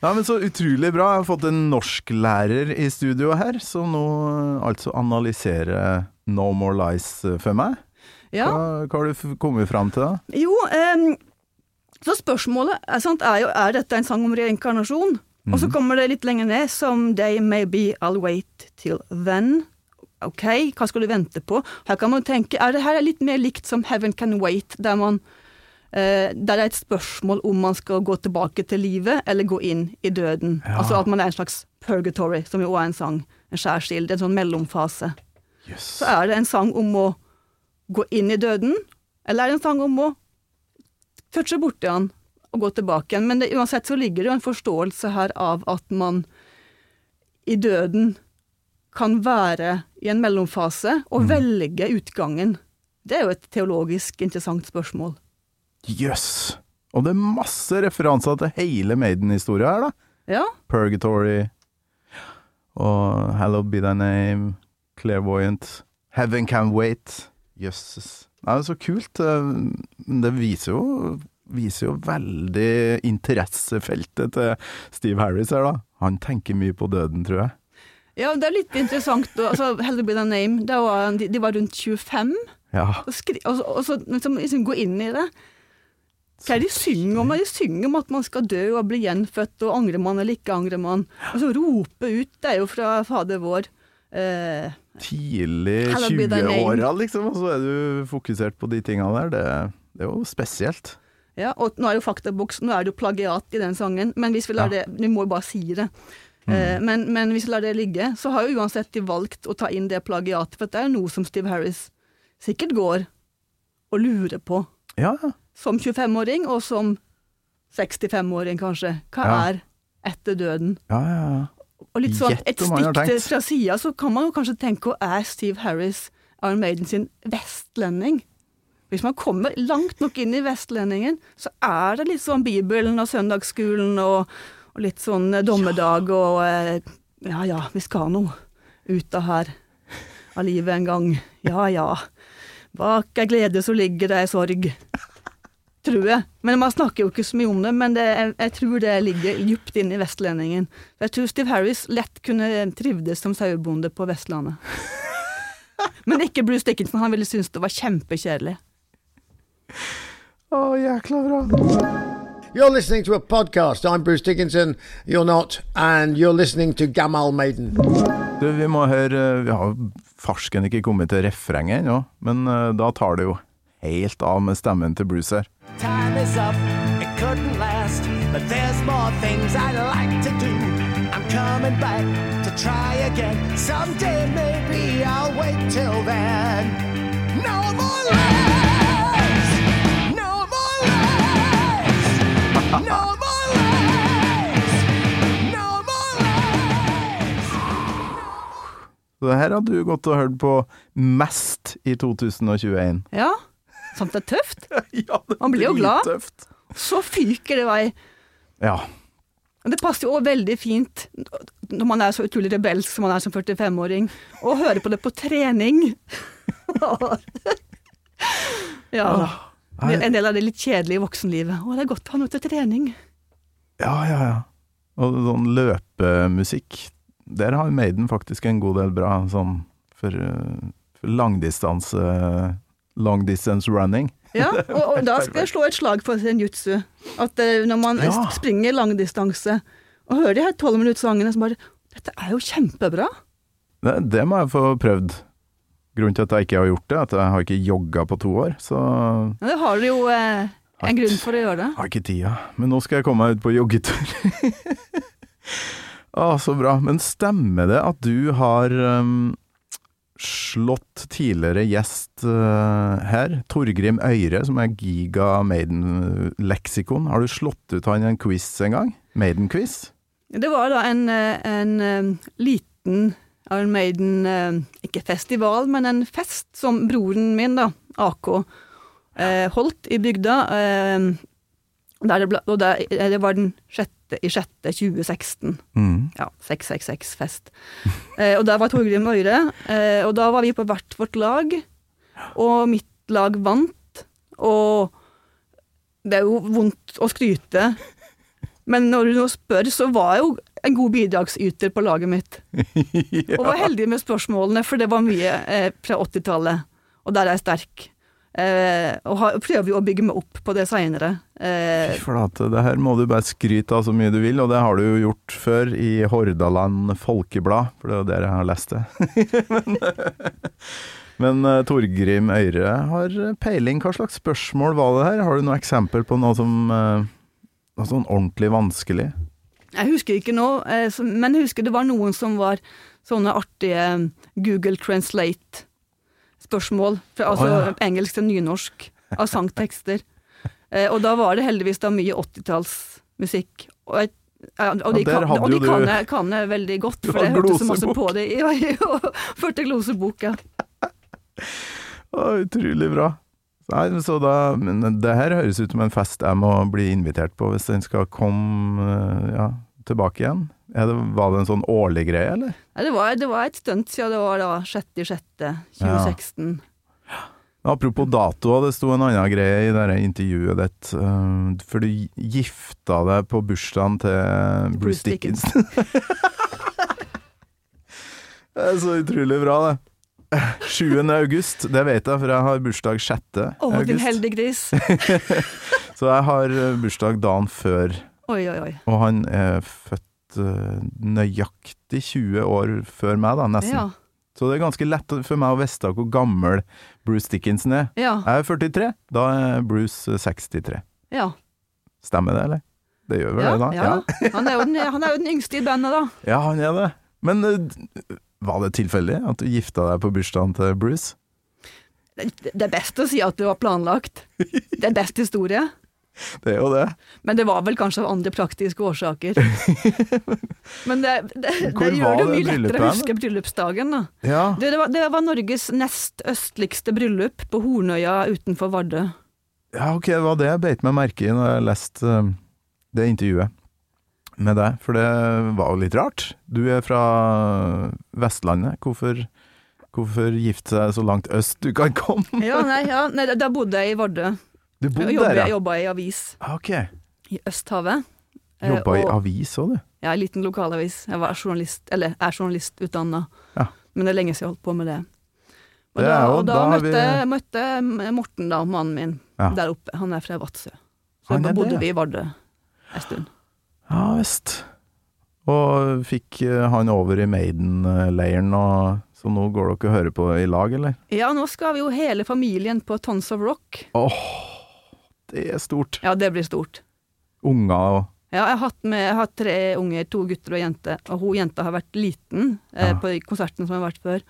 Nei, men Så utrolig bra. Jeg har fått en norsklærer i studio her, som nå eh, altså analyserer No More Lies eh, for meg. Ja. Hva, hva har du kommet fram til da? Jo, um, så spørsmålet er, sant, er jo er dette en sang om reinkarnasjon. Og så kommer det litt lenger ned, som They may be I'll wait till then. Ok, hva skal du vente på? Her kan man tenke, er det her litt mer likt som Heaven Can Wait, der man eh, der det er et spørsmål om man skal gå tilbake til livet eller gå inn i døden. Ja. Altså at man er en slags purgatory, som jo også er en sang. En skjærsild, en sånn mellomfase. Yes. Så er det en sang om å gå inn i døden, eller er det en sang om å touche borti han og gå tilbake igjen. Men det, uansett så ligger det jo en forståelse her av at man i døden kan være i en mellomfase og velge utgangen. Det er jo et teologisk interessant spørsmål. Jøss. Og det er masse referanser til hele Maiden-historia her, da. Ja, Purgatory og Hello Be Thy Name, Clairvoyant, Heaven Can Wait. Jøsses. Det er så kult. eh, det viser jo, viser jo veldig interessefeltet til Steve Harris her, da. Han tenker mye på døden, tror jeg. ja det er litt interessant. Altså, Heller Be Thy Name, Det var, de, de var rundt 25. Ja. Og, skri, og, og så liksom, liksom gå inn i det. Hva er det de synger om? De synger om at man skal dø og bli gjenfødt, og angrer man eller ikke angrer man. Og så rope ut, det er jo fra Fader vår. Tidlig Hello Be Thy Name. 20-åra, liksom, og så er du fokusert på de tinga der. Det, det er jo spesielt. ja, og nå er det jo faktaboks, nå er det jo plagiat i den sangen, men hvis vi lar Ja. det Vi må jo bare si det. Eh, men, men hvis vi lar det ligge, så har jo uansett de valgt å ta inn det plagiatet, for det er noe som Steve Harris sikkert går og lurer på. Ja, Som 25-åring, og som 65-åring kanskje. Hva Ja. er etter døden? ja, ja. ja. Og litt sånn, et stikk fra sida, så kan man jo kanskje tenke, og er Steve Harris Iron Maiden sin vestlending? Hvis man kommer langt nok inn i vestlendingen, så er det litt sånn Bibelen og søndagsskolen og, og litt sånn eh, dommedag og eh, Ja ja, vi skal nå ut av her av livet en gang. Ja ja. Bak ei glede så ligger det ei sorg. Tror jeg. Men Man snakker jo ikke så mye om det, men det, jeg, jeg tror det ligger dypt inne i vestlendingen. Jeg tror Steve Harris lett kunne trivdes som sauebonde på Vestlandet. Men ikke Bruce Dickinson, han ville synes det var kjempekjedelig. Å, jækla bra. You're listening to a podcast. I'm Bruce Dickinson. You're not. And you're listening to Gamal Maiden. Du, vi må høre Vi har farsken ikke kommet til refrenget ennå, men eh, da tar det jo helt av med stemmen til Bruce her. Time is up, it couldn't last. But there's more things I'd like to do. I'm coming back to try again. Someday maybe I'll wait till then. No more lies! No more lies! No more lies! No more lies! Så det her har du gått og hørt på mest i 2021. Ja, sånt er tøft. ja, det Man blir jo glad. Tøft. Så fyker det vei. Ja. Men Det passer jo også veldig fint når man er så utrolig rebelsk som man er som 45-åring, å høre på det på trening. ja. Nei, En del av det litt kjedelige voksenlivet. Å, det er godt å ha noe til trening. Ja, ja, ja. Og sånn løpemusikk, der har Maiden faktisk en god del bra sånn for, eh, for langdistanse Long distance running. Ja, og, og da skal jeg slå et slag for senjutsu. At eh, når man Ja. springer langdistanse og hører de her tolvminuttssangene, så bare Dette er jo kjempebra. Det, det må jeg få prøvd. Grunnen til at jeg ikke har gjort det, er at jeg har ikke jogga på to år, så Ja, det har du jo eh, en grunn for å gjøre det. har ikke tida. Men nå skal jeg komme meg ut på joggetur. Å, så bra. Men stemmer det at du har um, slått tidligere gjest uh, her, Torgrim Øyre, som er Giga Maiden-leksikon. Har du slått ut han i en quiz en gang? Maiden-quiz? Det var da en, eh, en eh, liten Iron Maiden Ikke festival, men en fest som broren min, da, AK, holdt i bygda. Der det, ble, og eh, det var den sjette i sjette 2016. Mm. Ja, 666-fest. Eh, og der var Torgrim Øyre. Eh, og da var vi på hvert vårt lag, og mitt lag vant. Og det er jo vondt å skryte, men når du nå spør, så var jeg jo en god bidragsyter på laget mitt. Og var heldig med spørsmålene, for det var mye eh, fra 80-tallet, og der er jeg sterk. Eh, og har, prøver jo å bygge meg opp på det seinere. Eh, Fy flate, det her må du bare skryte av så mye du vil, og det har du jo gjort før i Hordaland Folkeblad, for det er jo der jeg har lest det. men men eh, Torgrim Øyre har peiling. Hva slags spørsmål var det her? Har du noe eksempel på noe som eh, Noe sånn ordentlig vanskelig? Jeg husker ikke nå, eh, men jeg husker det var noen som var sånne artige Google Translate-spørsmål. Fra, altså oh, ja. engelsk til nynorsk av sangtekster. Eh, og da var det heldigvis da mye 80-tallsmusikk. Og, jeg- og de, Ja, kan, og de du- kan, jeg, kan jeg veldig godt, for jeg hørte så masse på det. Ja, ja, førte glosebok, ja. oh, utrolig bra. Nei, så da, men det her høres ut som en fest jeg må bli invitert på hvis den skal komme eh, ja, tilbake igjen. Er det, var det en sånn årlig greie, eller? Nei, det, var, det var et stunt siden det var da 6.6.2016. Apropos dato, det sto en annen greie i det intervjuet ditt. eh, For du gifta deg på bursdagen til Bruce Bruce Dickinson. det er så utrolig bra, det. 7. august, det vet jeg, for jeg har bursdag 6. Å, din heldige gris. Så jeg har bursdag dagen før, Oi, oi, oi. og han er født nøyaktig 20 år før meg, da, nesten. Ja. Så det er ganske lett for meg å vite hvor gammel Bruce Dickinson er. Ja. Jeg er 43, da er Bruce 63. ja. Stemmer det, eller? Det gjør vel det, da? ja. Han, er jo den, han er jo den yngste i bandet, da. Ja, han er det. Men eh, var det tilfeldig at du gifta deg på bursdagen til Bruce? Det, det er best å si at det var planlagt. Det er best historie. Det er jo det. Men det var vel kanskje av andre praktiske årsaker. Men det, det, det gjør det mye lettere å huske bryllupsdagen, da. Ja. Det, det, var, det var Norges nest østligste bryllup på Hornøya utenfor Vardø. ja, ok, det var det jeg beit meg merke i når jeg leste eh, det intervjuet med deg, for det var jo litt rart. Du er fra Vestlandet. Hvorfor, hvorfor gifte seg så langt øst du kan komme? Ja, nei, ja, nei, da bodde jeg i Vardø. Du Jeg bodde der der, jeg ja? jobba i avis Ah, Ok. i Østhavet. Eh, Jobba i avis òg, du. Ja, en liten lokalavis. Jeg var journalist, eller er journalistutdanna, Ja. men det er lenge siden jeg holdt på med det. Og Det da, og da, da møtte, vi- møtte Morten, da, mannen min, Ja. der oppe. Han er fra Vadsø. Så da bodde det, vi i Vardø en stund. Ja visst. Og fikk eh, han over i Maiden-leiren, så nå går dere og hører på i lag, eller? Ja, nå skal vi jo hele familien på Tons of Rock. Åh, det er stort. Ja, det blir stort. Unger og Ja, jeg har hatt, med, jeg har tre unger, to gutter og jente, og hun jenta har vært liten eh, Ja. på konserten som har vært før.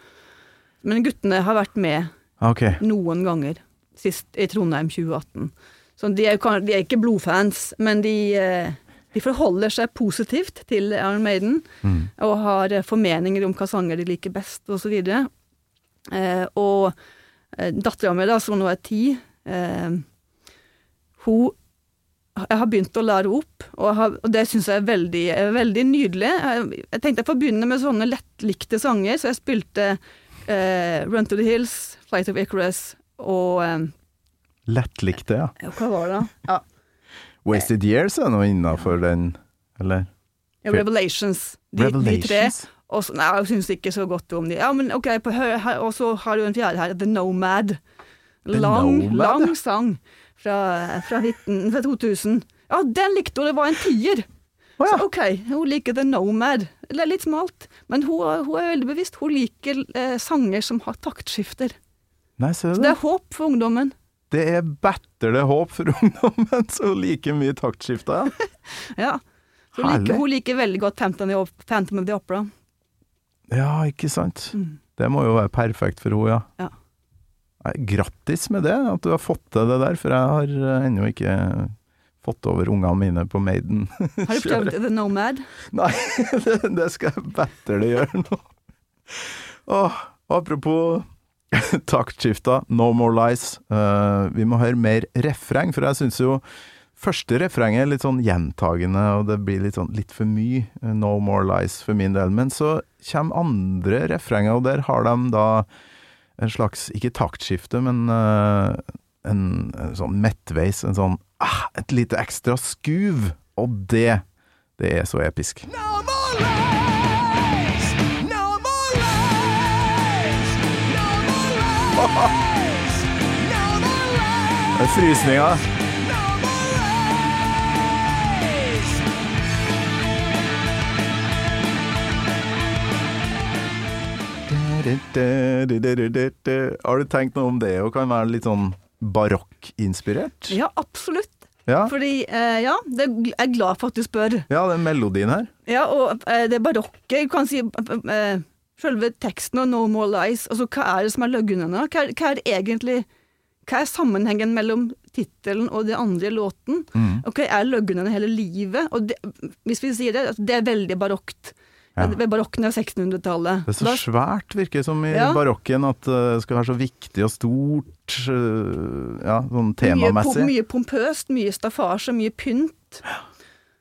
Men guttene har vært med okay. noen ganger, sist i Trondheim 2018. Så de er, jo de er ikke blodfans, men de, eh, de forholder seg positivt til Iron Maiden, Mm. og har eh, formeninger om hva sanger de liker best, og så. Eh, og eh, dattera mi, da, som nå er ti, eh, hun jeg har begynt å lære opp, og, har, og det syns jeg er veldig, veldig nydelig. Jeg, jeg tenkte jeg får begynne med sånne lettlikte sanger, så jeg spilte eh, Run to the Hills, Flight of Icarus og eh, Lettlikte, ja. Hva var det, da? Ja, Wasted Years er nå innafor den, eller? ja, Revelations. De, de tre. Og så, nei, jeg syns ikke så godt om de. Ja, men ok, på, her, og så har du en fjerde her, The Nomad. The Lang, Nomad, lang ja. Fra, fra, 19, fra 2000. Ja, den likte hun, det var en tier. Oh, ja. Så ok, hun liker The Nomad. Det er litt smalt, men hun, hun er veldig bevisst. Hun liker eh, sanger som har taktskifter. Nei, ser Så du det det? er håp for ungdommen. Det er batterende håp for ungdommen så hun liker mye taktskifter, ja. Ja. Hun liker, hun liker veldig godt Phantom, Phantom of the Opera. Ja, ikke sant. Mm. Det må jo være perfekt for henne, ja. Ja. Grattis med det, at du har fått til det der, for jeg har eh, ennå ikke fått over ungene mine på Maiden. Har du prøvd The Nomad? Nei, det, det skal jeg batterlig gjøre nå. Åh, apropos taktskifta, No More Lies. Uh, vi må høre mer refreng, for jeg syns jo første refrenget er litt sånn gjentagende, og det blir litt sånn litt for mye eh, No More Lies for min del. Men så kommer andre refrenger, og der har de da en slags, ikke taktskifte, men uh, en, en sånn mettveis, en sånn ah, et lite ekstra skuv. Og det, det er så episk. No more lies! No more lies! No more lies! No more lies! Det Har du tenkt noe om det, og kan være litt sånn barokkinspirert? Ja, absolutt. Ja. Fordi, eh, ja, det, jeg er glad for at du spør. ja, den melodien her. Ja, og eh, det barokke, du kan si eh, Selve teksten og No More Lies, altså hva er det som er løgnene? Hva, er- hva er egentlig Hva er sammenhengen mellom tittelen og det andre låten? Mm. Og hva er løgnene hele livet? Og det, hvis vi sier det, det er veldig barokt. Ja. Er Barokken av 1600-tallet. Det er så Da- svært, virker det som i Ja. barokken, at eh, det skal være så viktig og stort, eh, ja, sånn temamessig. Mye, mye pompøst, mye staffasje, mye pynt.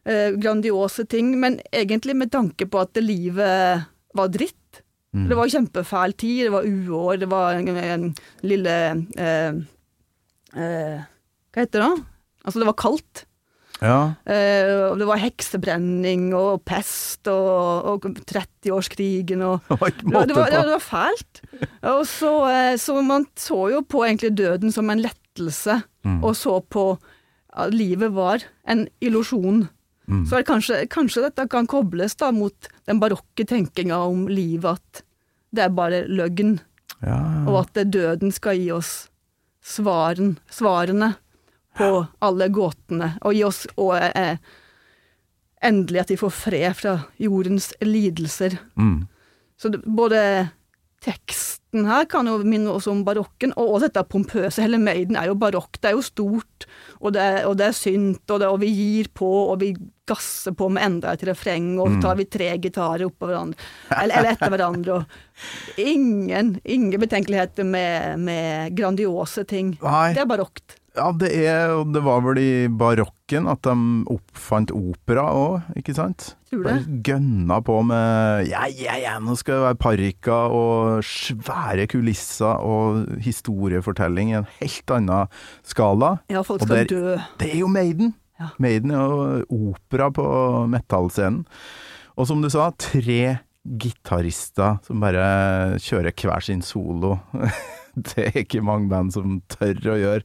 Eh, grandiose ting, men egentlig med tanke på at livet var dritt. Mm. Det var kjempefæl tid, det var uår, det var en, en lille eh, eh, Hva heter det da? Altså, det var kaldt. Ja, Uh, det var heksebrenning og pest og, og 30-årskrigen og det var det, var, det var fælt. Og så, eh, så man så jo på egentlig døden som en lettelse, Mm. og så på at livet var en illusjon. Mm. Så kanskje, kanskje dette kan kobles da mot den barokke tenkinga om livet, at det er bare løgn, Ja, og at døden skal gi oss svaren, svarene på alle gåtene, og gi oss og, eh, endelig at vi får fred fra jordens lidelser. mm. Så det, både teksten her kan jo minne oss om barokken, og også dette pompøse. Hele Maiden er jo barokk. Det er jo stort, og det er, og det er synt, og, det, og vi gir på, og vi gasser på med enda et refreng, og så tar vi tre gitarer oppå hverandre, eller, eller etter hverandre. Og ingen, ingen betenkeligheter med, med grandiose ting. Nei. Det er barokt. Ja, det er og Det var vel i barokken at de oppfant opera òg, ikke sant? Tror det. Bare gønna på med Ja, ja, ja, nå skal det være parykker og svære kulisser og historiefortelling i en helt annen skala. Ja, folk skal der- dø. Det er jo Maiden! Ja. Maiden er jo opera på metallscenen. Og som du sa, tre gitarister som bare kjører hver sin solo. det er ikke mange band som tør å gjøre.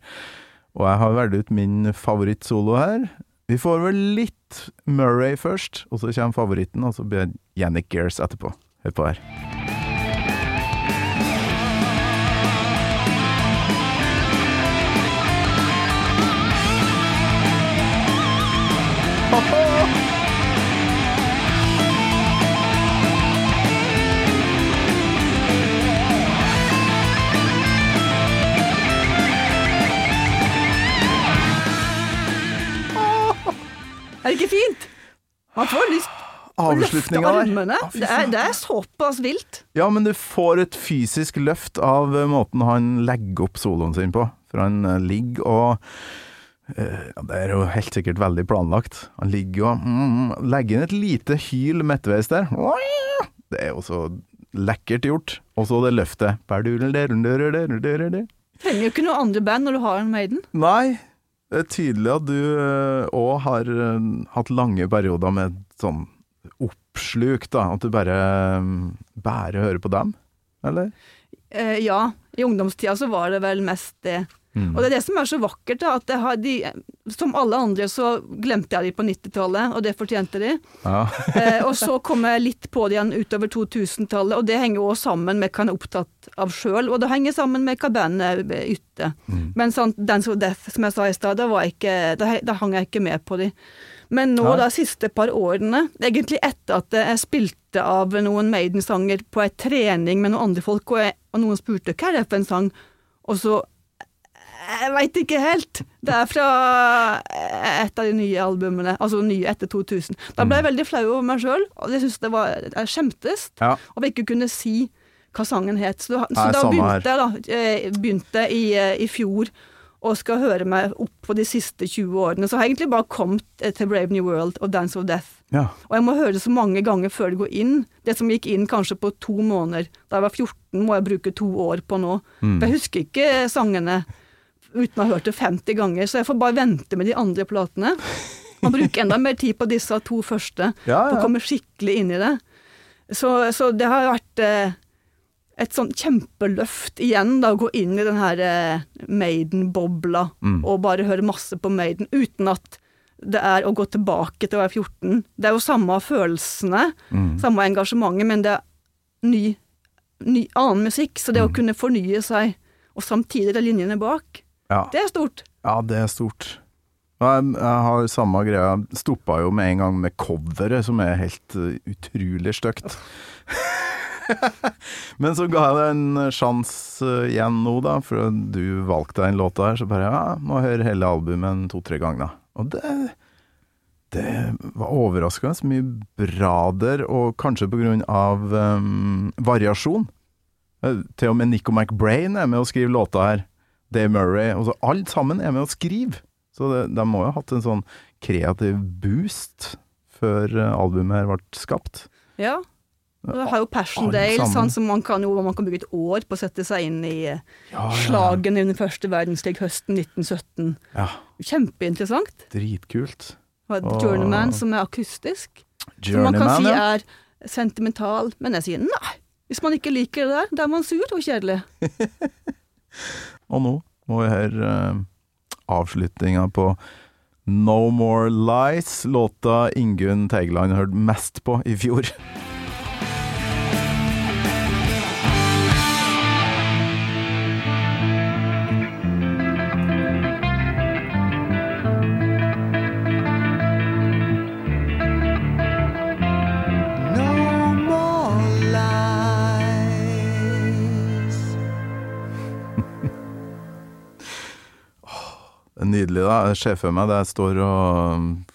Og jeg har valgt ut min favorittsolo her. Vi får vel litt Murray først, og så kommer favoritten, og så blir det Yannick Gears etterpå. Hør på her. Er det ikke fint? Man får lyst Avslutninga der. Det er, det er såpass vilt. Ja, men du får et fysisk løft av eh, måten han legger opp soloen sin på. For han eh, ligger og eh, ja, Det er jo helt sikkert veldig planlagt. Han ligger og mm, legger inn et lite hyl midtveis der. Det er jo så lekkert gjort. Og så det løftet. Trenger jo ikke noe andre band når du har en Maiden. Nei, det er tydelig at du òg har eh, hatt lange perioder med sånn oppsluk, da. At du bare, eh, bare hører på dem, eller? Eh, ja, i ungdomstida så var det vel mest det. Mm. Og det er det som er så vakkert, da, at har de, som alle andre så glemte jeg de på 90-tallet, og det fortjente de. Ja. Eh, og så kom jeg litt på det igjen utover 2000-tallet, og det henger jo sammen med hva en er opptatt av sjøl, og det henger sammen med hva bandet yter. Mm. Men sånn Dance of Death, som jeg sa i stad, da, da hang jeg ikke med på de. Men nå, ja. da, siste par årene, egentlig etter at jeg spilte av noen Maiden-sanger på ei trening med noen andre folk, og, jeg, og noen spurte hva er det for en sang, og så jeg veit ikke helt. Det er fra et av de nye albumene, altså nye etter 2000. Da ble jeg veldig flau over meg sjøl, og jeg syntes det var Jeg skjemtes Ja. over ikke kunne si hva sangen het. Så, da- så da begynte jeg, da, eh, begynte i, eh, i fjor og skal høre meg opp på de siste 20 årene. Så har jeg egentlig bare kommet eh, til Brave New World og Dance of Death. ja. Og jeg må høre det så mange ganger før det går inn. Det som gikk inn kanskje på to måneder. Da jeg var 14, må jeg bruke to år på nå. Mm. For jeg husker ikke sangene uten å ha hørt det 50 ganger, så jeg får bare vente med de andre platene. Man bruker enda mer tid på disse to første, Ja, for å komme skikkelig inn i det. Så, så det har vært eh, et sånn kjempeløft igjen, da, å gå inn i den her eh, Maiden-bobla, Mm. og bare høre masse på Maiden, uten at det er å gå tilbake til å være 14. Det er jo samme følelsene, Mm. samme engasjementet, men det er ny, ny annen musikk. Så det å Mm. kunne fornye seg, og samtidig de linjene bak, Ja. det er stort. ja, det er stort. Jeg, jeg har samme greia. Stoppa jo med en gang med coveret, som er helt uh, utrolig stygt. Men så ga jeg det en sjanse uh, igjen nå, da, for du valgte den låta her. Så bare ja, må høre hele albumet to-tre ganger. Og det det var overraskende så mye bra der, og kanskje på grunn av um, variasjon. Eh, Til og med Nico McBrain er med å skrive låta her. Dave Murray. Og så alt sammen er med å skrive. Så det, de må jo ha hatt en sånn kreativ boost før eh, albumet her ble skapt. Ja. Og det har jo Passion Dale, sånn som man kan, jo, man kan bruke et år på å sette seg inn i ja, Ja, slagene under første verdenskrig høsten 1917. Ja, Kjempeinteressant. dritkult. Og et. Journeyman som er akustisk. Som man kan Journeyman, si ja. er sentimental, men jeg sier nei. Hvis man ikke liker det der, da er man sur og kjedelig. Og nå må vi høre uh, avslutninga på No More Lies, låta Ingunn Teigeland hørte mest på i fjor. Er da. Jeg ser for meg deg står og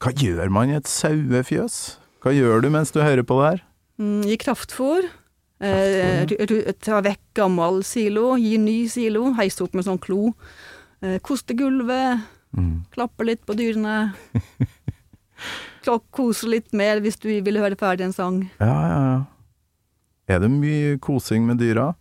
Hva gjør man i et sauefjøs? Hva gjør du mens du hører på det her? Mm, gi kraftfôr. Eh, ta vekk gammel silo, gi ny silo, heise opp med sånn klo. eh, koste gulvet, Mm. klappe litt på dyrene. Kose litt mer hvis du vil høre ferdig en sang. Ja, ja, ja. Er det mye kosing med dyra?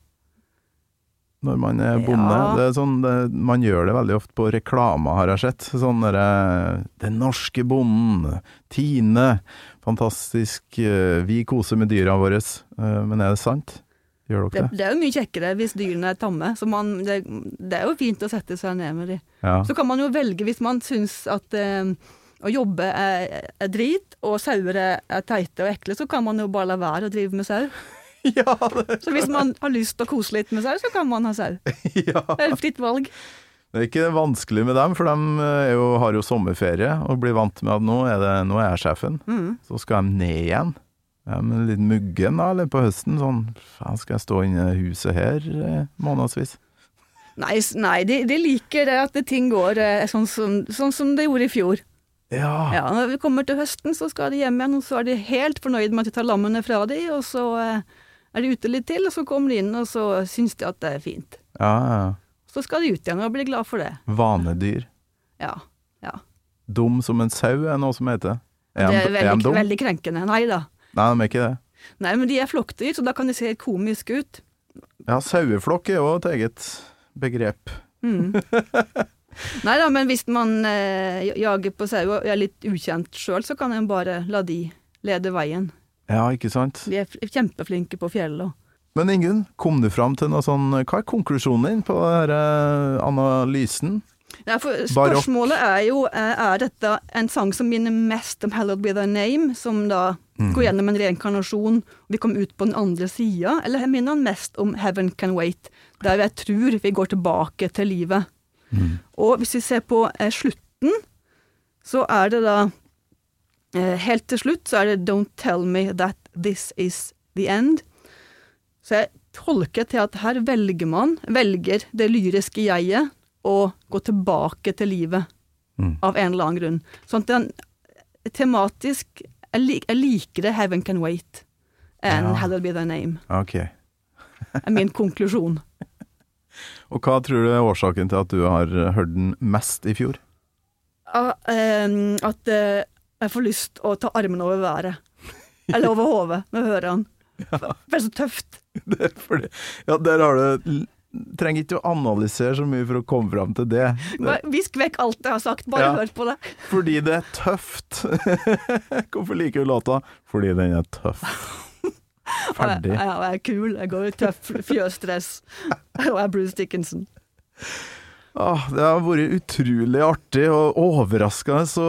Når man er bonde? Ja. Det er sånn, det, man gjør det veldig ofte på reklamer, har jeg sett. Sånn derre 'Den norske bonden', Tine. Fantastisk. eh, Vi koser med dyra våre. Eh, Men er det sant? Gjør Det, dere det? det er jo mye kjekkere hvis dyrene er tamme. Så man, det, det er jo fint å sette seg ned med dem. Ja. Så kan man jo velge hvis man syns at eh, å jobbe er, er drit, og sauer er, er teite og ekle, så kan man jo bare la være å drive med sau. ja, Så hvis man har lyst til å kose litt med sau, så kan man ha sau. ja. Det er et fritt valg. Det er ikke vanskelig med dem, for de er jo, har jo sommerferie og blir vant med at nå er, det, nå er jeg sjefen. Mm. Så skal de ned igjen. Ja, men litt muggen da, eller på høsten. Sånn, faen skal jeg stå inne i huset her eh, månedsvis? Nei, nei de, de liker det at ting går eh, sånn som, sånn som det gjorde i fjor. Ja. Ja, når vi kommer til høsten, så skal de hjem igjen, og så er de helt fornøyd med at de tar lammene fra de, og så eh, er de ute litt til, og så kommer de inn, og så syns de at det er fint. ja, ja. Så skal de ut igjen og bli glad for det. Vanedyr. Ja. ja. Dum som en sau er noe som heter. Er Det er er er veldig, dum? veldig krenkende. Nei da. Nei, de er ikke det. Nei, men de er flokkdyr, så da kan de se helt komiske ut. Ja, saueflokk er jo et eget begrep. Mm. Nei da, men hvis man eh, jager på sau og er litt ukjent sjøl, så kan en bare la de lede veien. Ja, ikke sant? De er kjempeflinke på fjellet. Men Ingunn, kom du fram til noe sånn Hva er konklusjonen din på denne analysen? Nei, for spørsmålet er jo eh, er dette en sang som minner mest om 'Hallowed Be Thy Name', som da går gjennom en reinkarnasjon, og vi kommer ut på den andre sida, eller minner han mest om 'Heaven Can Wait', der jeg tror vi går tilbake til livet. Og hvis vi ser på eh, slutten, så er det da eh, Helt til slutt så er det 'Don't tell me that this is the end'. Så jeg tolker til at her velger man, velger det lyriske jeget, å gå tilbake til livet Mm. av en eller annen grunn. Sånn at den tematisk Jeg, lik, jeg liker det 'Heaven Can Wait' enn Ja. 'Hallowed Be Thy Name', Ok. er min konklusjon. Og hva tror du er årsaken til at du har hørt den mest i fjor? at, ehm, at eh, jeg får lyst å ta armene over været. Eller over hodet når jeg hører han. Ja. det er så tøft. Det er fordi, ja, der har du Trenger ikke å analysere så mye for å komme fram til det. Visk vekk alt jeg har sagt, bare Ja. hør på det. fordi det er tøft. Hvorfor liker du låta? Fordi den er tøff. Ferdig. Ja, jeg er kul, jeg går i tøff fjøsdress. Og jeg er Bruce Dickinson. Åh, det har vært utrolig artig og overraskende så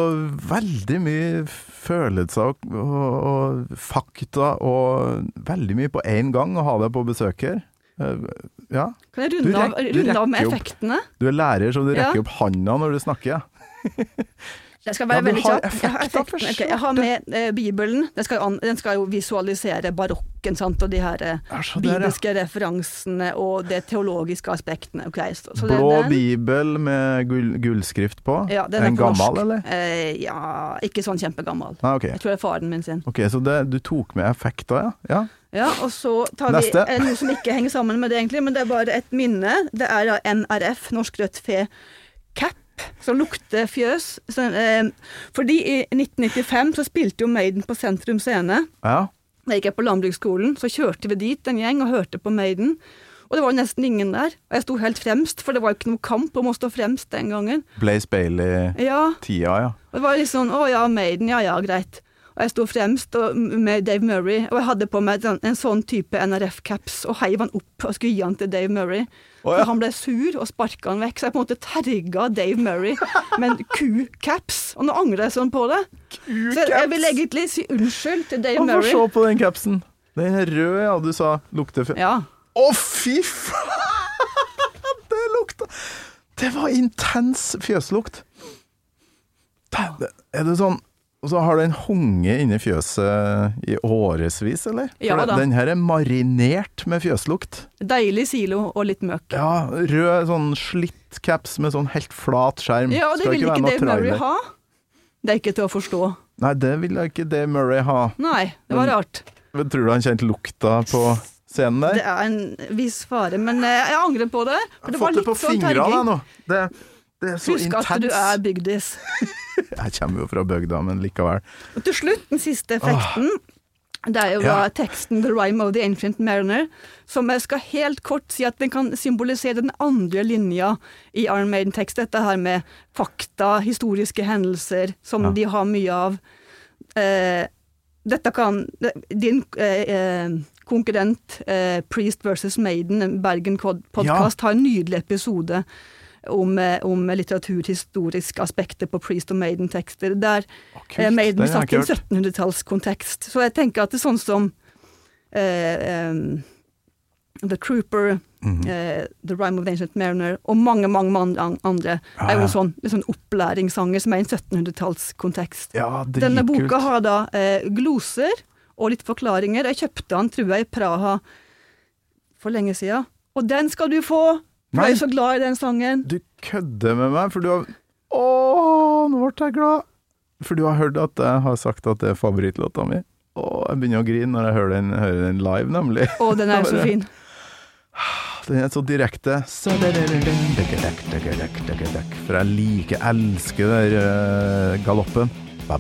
veldig mye følelser og, og, og fakta og veldig mye på én gang å ha deg på besøk her. Eh, Ja, Kan jeg Du runde av, rek- du runde av med effektene? opp. du er lærer så du Ja. rekker opp handa når du snakker. Ja. Jeg skal være ja, veldig har kjapp. Jeg har, effekter, effekten. Ok, jeg har med eh, Bibelen. Den skal, an, den skal jo visualisere barokken sant? og de her eh, bibelske der, ja. referansene og de teologiske aspektene. Okay, så, så Blå den. bibel med gull, gullskrift på. Ja, den er en gammel, norsk. eller? Eh, ja, ikke sånn kjempegammel. Ah, okay. Jeg tror det er faren min sin. Ok, Så det, du tok med effekter, ja? ja? Ja, og så tar Neste. vi noe som ikke henger sammen med det egentlig, men det er bare et minne. Det er da NRF, Norsk Rødt Fe Cap, som lukter fjøs. Så, eh, fordi i 1995 så spilte jo Maiden på Sentrum Scene. Ja. Da gikk jeg på landbruksskolen, så kjørte vi dit en gjeng og hørte på Maiden. Og det var jo nesten ingen der. Og jeg sto helt fremst, for det var jo ikke noe kamp om å stå fremst den gangen. Blaze Bailey-tida, Ja, ja. og det var litt sånn å ja, Maiden, ja ja, greit. Og jeg sto fremst og, med Dave Murray, og jeg hadde på meg en, en sånn type NRF-caps, og heiv han opp og skulle gi han til Dave Murray. Oh, ja. Han ble sur og sparka han vekk, så jeg på en måte terga Dave Murray med en ku-caps. Og nå angrer jeg sånn på det. Så jeg vil egentlig si unnskyld til Dave Få Murray. se på den capsen. Den røde, ja. Du sa lukter Å, Ja. Å, fy faen! Det lukta Det var intens fjøslukt. Er det sånn Og så har den hunget inni fjøset i årevis, eller? For Ja det- da. Den her er marinert med fjøslukt. Deilig silo og litt møkk. Ja, rød sånn slitt caps med sånn helt flat skjerm. Ja, og det Skal vil ikke, ikke Dave Murray ha. Det er ikke til å forstå. Nei, det vil jeg ikke Dave Murray ha. Nei, det var Men- rart. Tror du han kjente lukta på scenen der? Det er en viss fare, men eh, jeg angrer på det. For det var Fått litt det på sånn fingrene jeg, nå. Det, Det er så Husk intens. at du er bygdis. Jeg kommer jo fra bygda, men likevel. Og til slutt, den siste effekten. Det er jo Ja. teksten 'The Rhyme of the Ancient Mariner', som jeg skal helt kort si at den kan symbolisere den andre linja i Iron Maiden-tekst. Dette her med fakta, historiske hendelser, som Ja. de har mye av. Eh, dette kan Din eh, eh, konkurrent eh, Priest versus Maiden, Bergen-podkast, har en nydelig episode om, eh, om litteraturhistoriske aspekter på Priest og Maiden-tekster. Der oh, Eh. Maiden Den satt i en 1700-tallskontekst. Så jeg tenker at det er sånn som eh, um, The Trooper, -hmm. eh, The Rhyme of the Ancient Mariner og mange mange, mange an- andre Ja, er jo en sånn, sånn opplæringssanger som er i en 1700-tallskontekst. Ja, Denne boka boka har da eh, gloser og litt forklaringer. Jeg kjøpte den, tror jeg, i Praha for lenge siden. Og den skal du få! Nei. Jeg er så glad i den sangen. Du kødder med meg, for du har Å, nå ble jeg glad! For du har hørt at jeg har sagt at det er favorittlåta mi. Å, jeg begynner å grine når jeg hører den, hører den live, nemlig. Å, den er så fin. Den er så direkte. For jeg liker, elsker den uh, galoppen. Det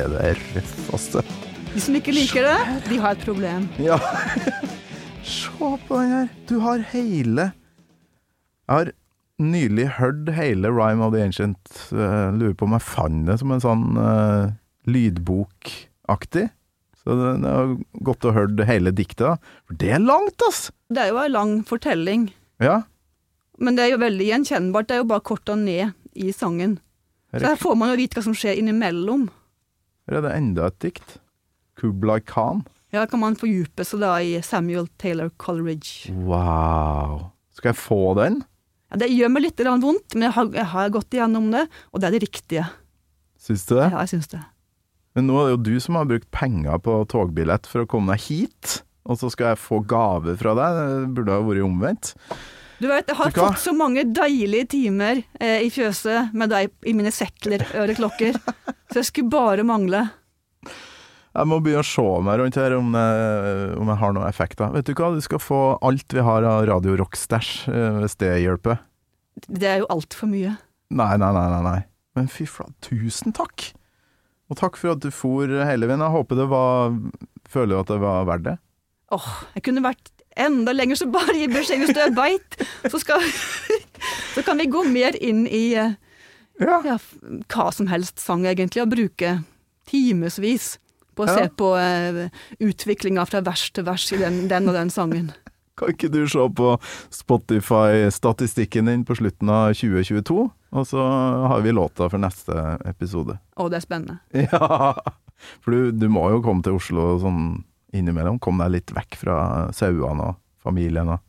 er det røffeste. De som ikke liker det, de har et problem. Ja. Se på den her. Du har hele Jeg har nylig hørt hele Rhyme of the Ancient. Uh, lurer på om jeg fant det som en sånn uh, lydbokaktig. Så det, det er godt å høre hele diktet. For det er langt, ass! Det er jo en lang fortelling, Ja. men det er jo veldig gjenkjennbart. Det er jo bare korta ned i sangen. Så er, her får man jo vite hva som skjer innimellom. her er det enda et dikt. Kublai Khan. Ja, kan man fordype seg da i Samuel Taylor Coleridge. Wow. Skal jeg få den? Ja, det gjør meg litt vondt, men jeg har, jeg har gått igjennom det, og det er det riktige. Syns du det? Ja, jeg syns det. Men nå er det jo du som har brukt penger på togbillett for å komme deg hit, og så skal jeg få gave fra deg. Det burde ha vært omvendt. Du vet, jeg har fått så mange deilige timer eh, i fjøset med deg i mine sekler, øreklokker, så jeg skulle bare mangle. Jeg må begynne å se meg rundt her om, jeg, om jeg har noen effekter. Vet du hva, du skal få alt vi har av Radio Rock-stæsj, eh, hvis det hjelper. Det er jo altfor mye. Nei, nei, nei, nei, nei. Men fy flate, tusen takk! Og takk for at du for hele veien. Jeg håper det var Føler du at det var verdt det? Åh, jeg kunne vært enda lenger, så bare gi beskjed hvis du er beit. Så, skal, så kan vi gå mer inn i eh, Ja. ja, hva som helst sang, egentlig, og bruke timevis på å Ja. se på uh, utviklinga fra vers til vers i den, den og den sangen. Kan ikke du se på Spotify-statistikken din på slutten av 2022, og så har vi låta for neste episode. Å, det er spennende. Ja, for du, du må jo komme til Oslo sånn innimellom. Komme deg litt vekk fra sauene og familien og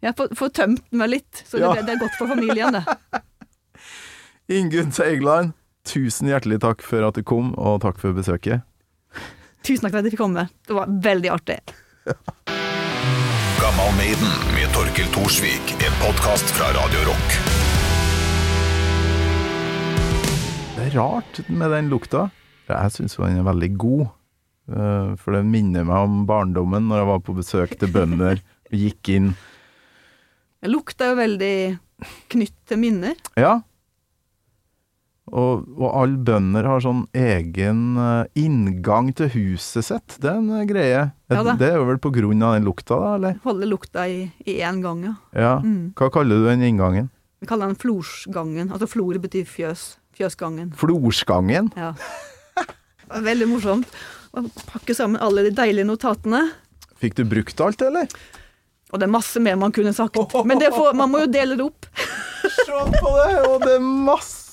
Jeg får, får tømt meg litt, så det, Ja. det er godt for familien, det. Ingunn Seigland, tusen hjertelig takk for at du kom, og takk for besøket. Tusen takk for at jeg fikk komme. Det var veldig artig. Gammal Maiden med Torkel Thorsvik, en podkast fra Radio Rock. Det er rart med den lukta. Jeg syns den er veldig god. Eh, For den minner meg om barndommen når jeg var på besøk til bønder og gikk inn. Det lukta jo veldig knytt til minner. Ja. Og, og alle bønder har sånn egen eh, inngang til huset sitt. Det er en eh, greie. Ja da. det er vel på grunn av den lukta, da, eller? Holde lukta i én gang, ja. Ja. Mm. Hva kaller du den inngangen? Vi kaller den florsgangen. Altså flore betyr fjøs. Fjøsgangen. Florsgangen? Ja. Det Veldig morsomt å pakke sammen alle de deilige notatene. Fikk du brukt alt, eller? Og det er masse mer man kunne sagt, men det får, man må jo dele det opp. Se på det! Og det er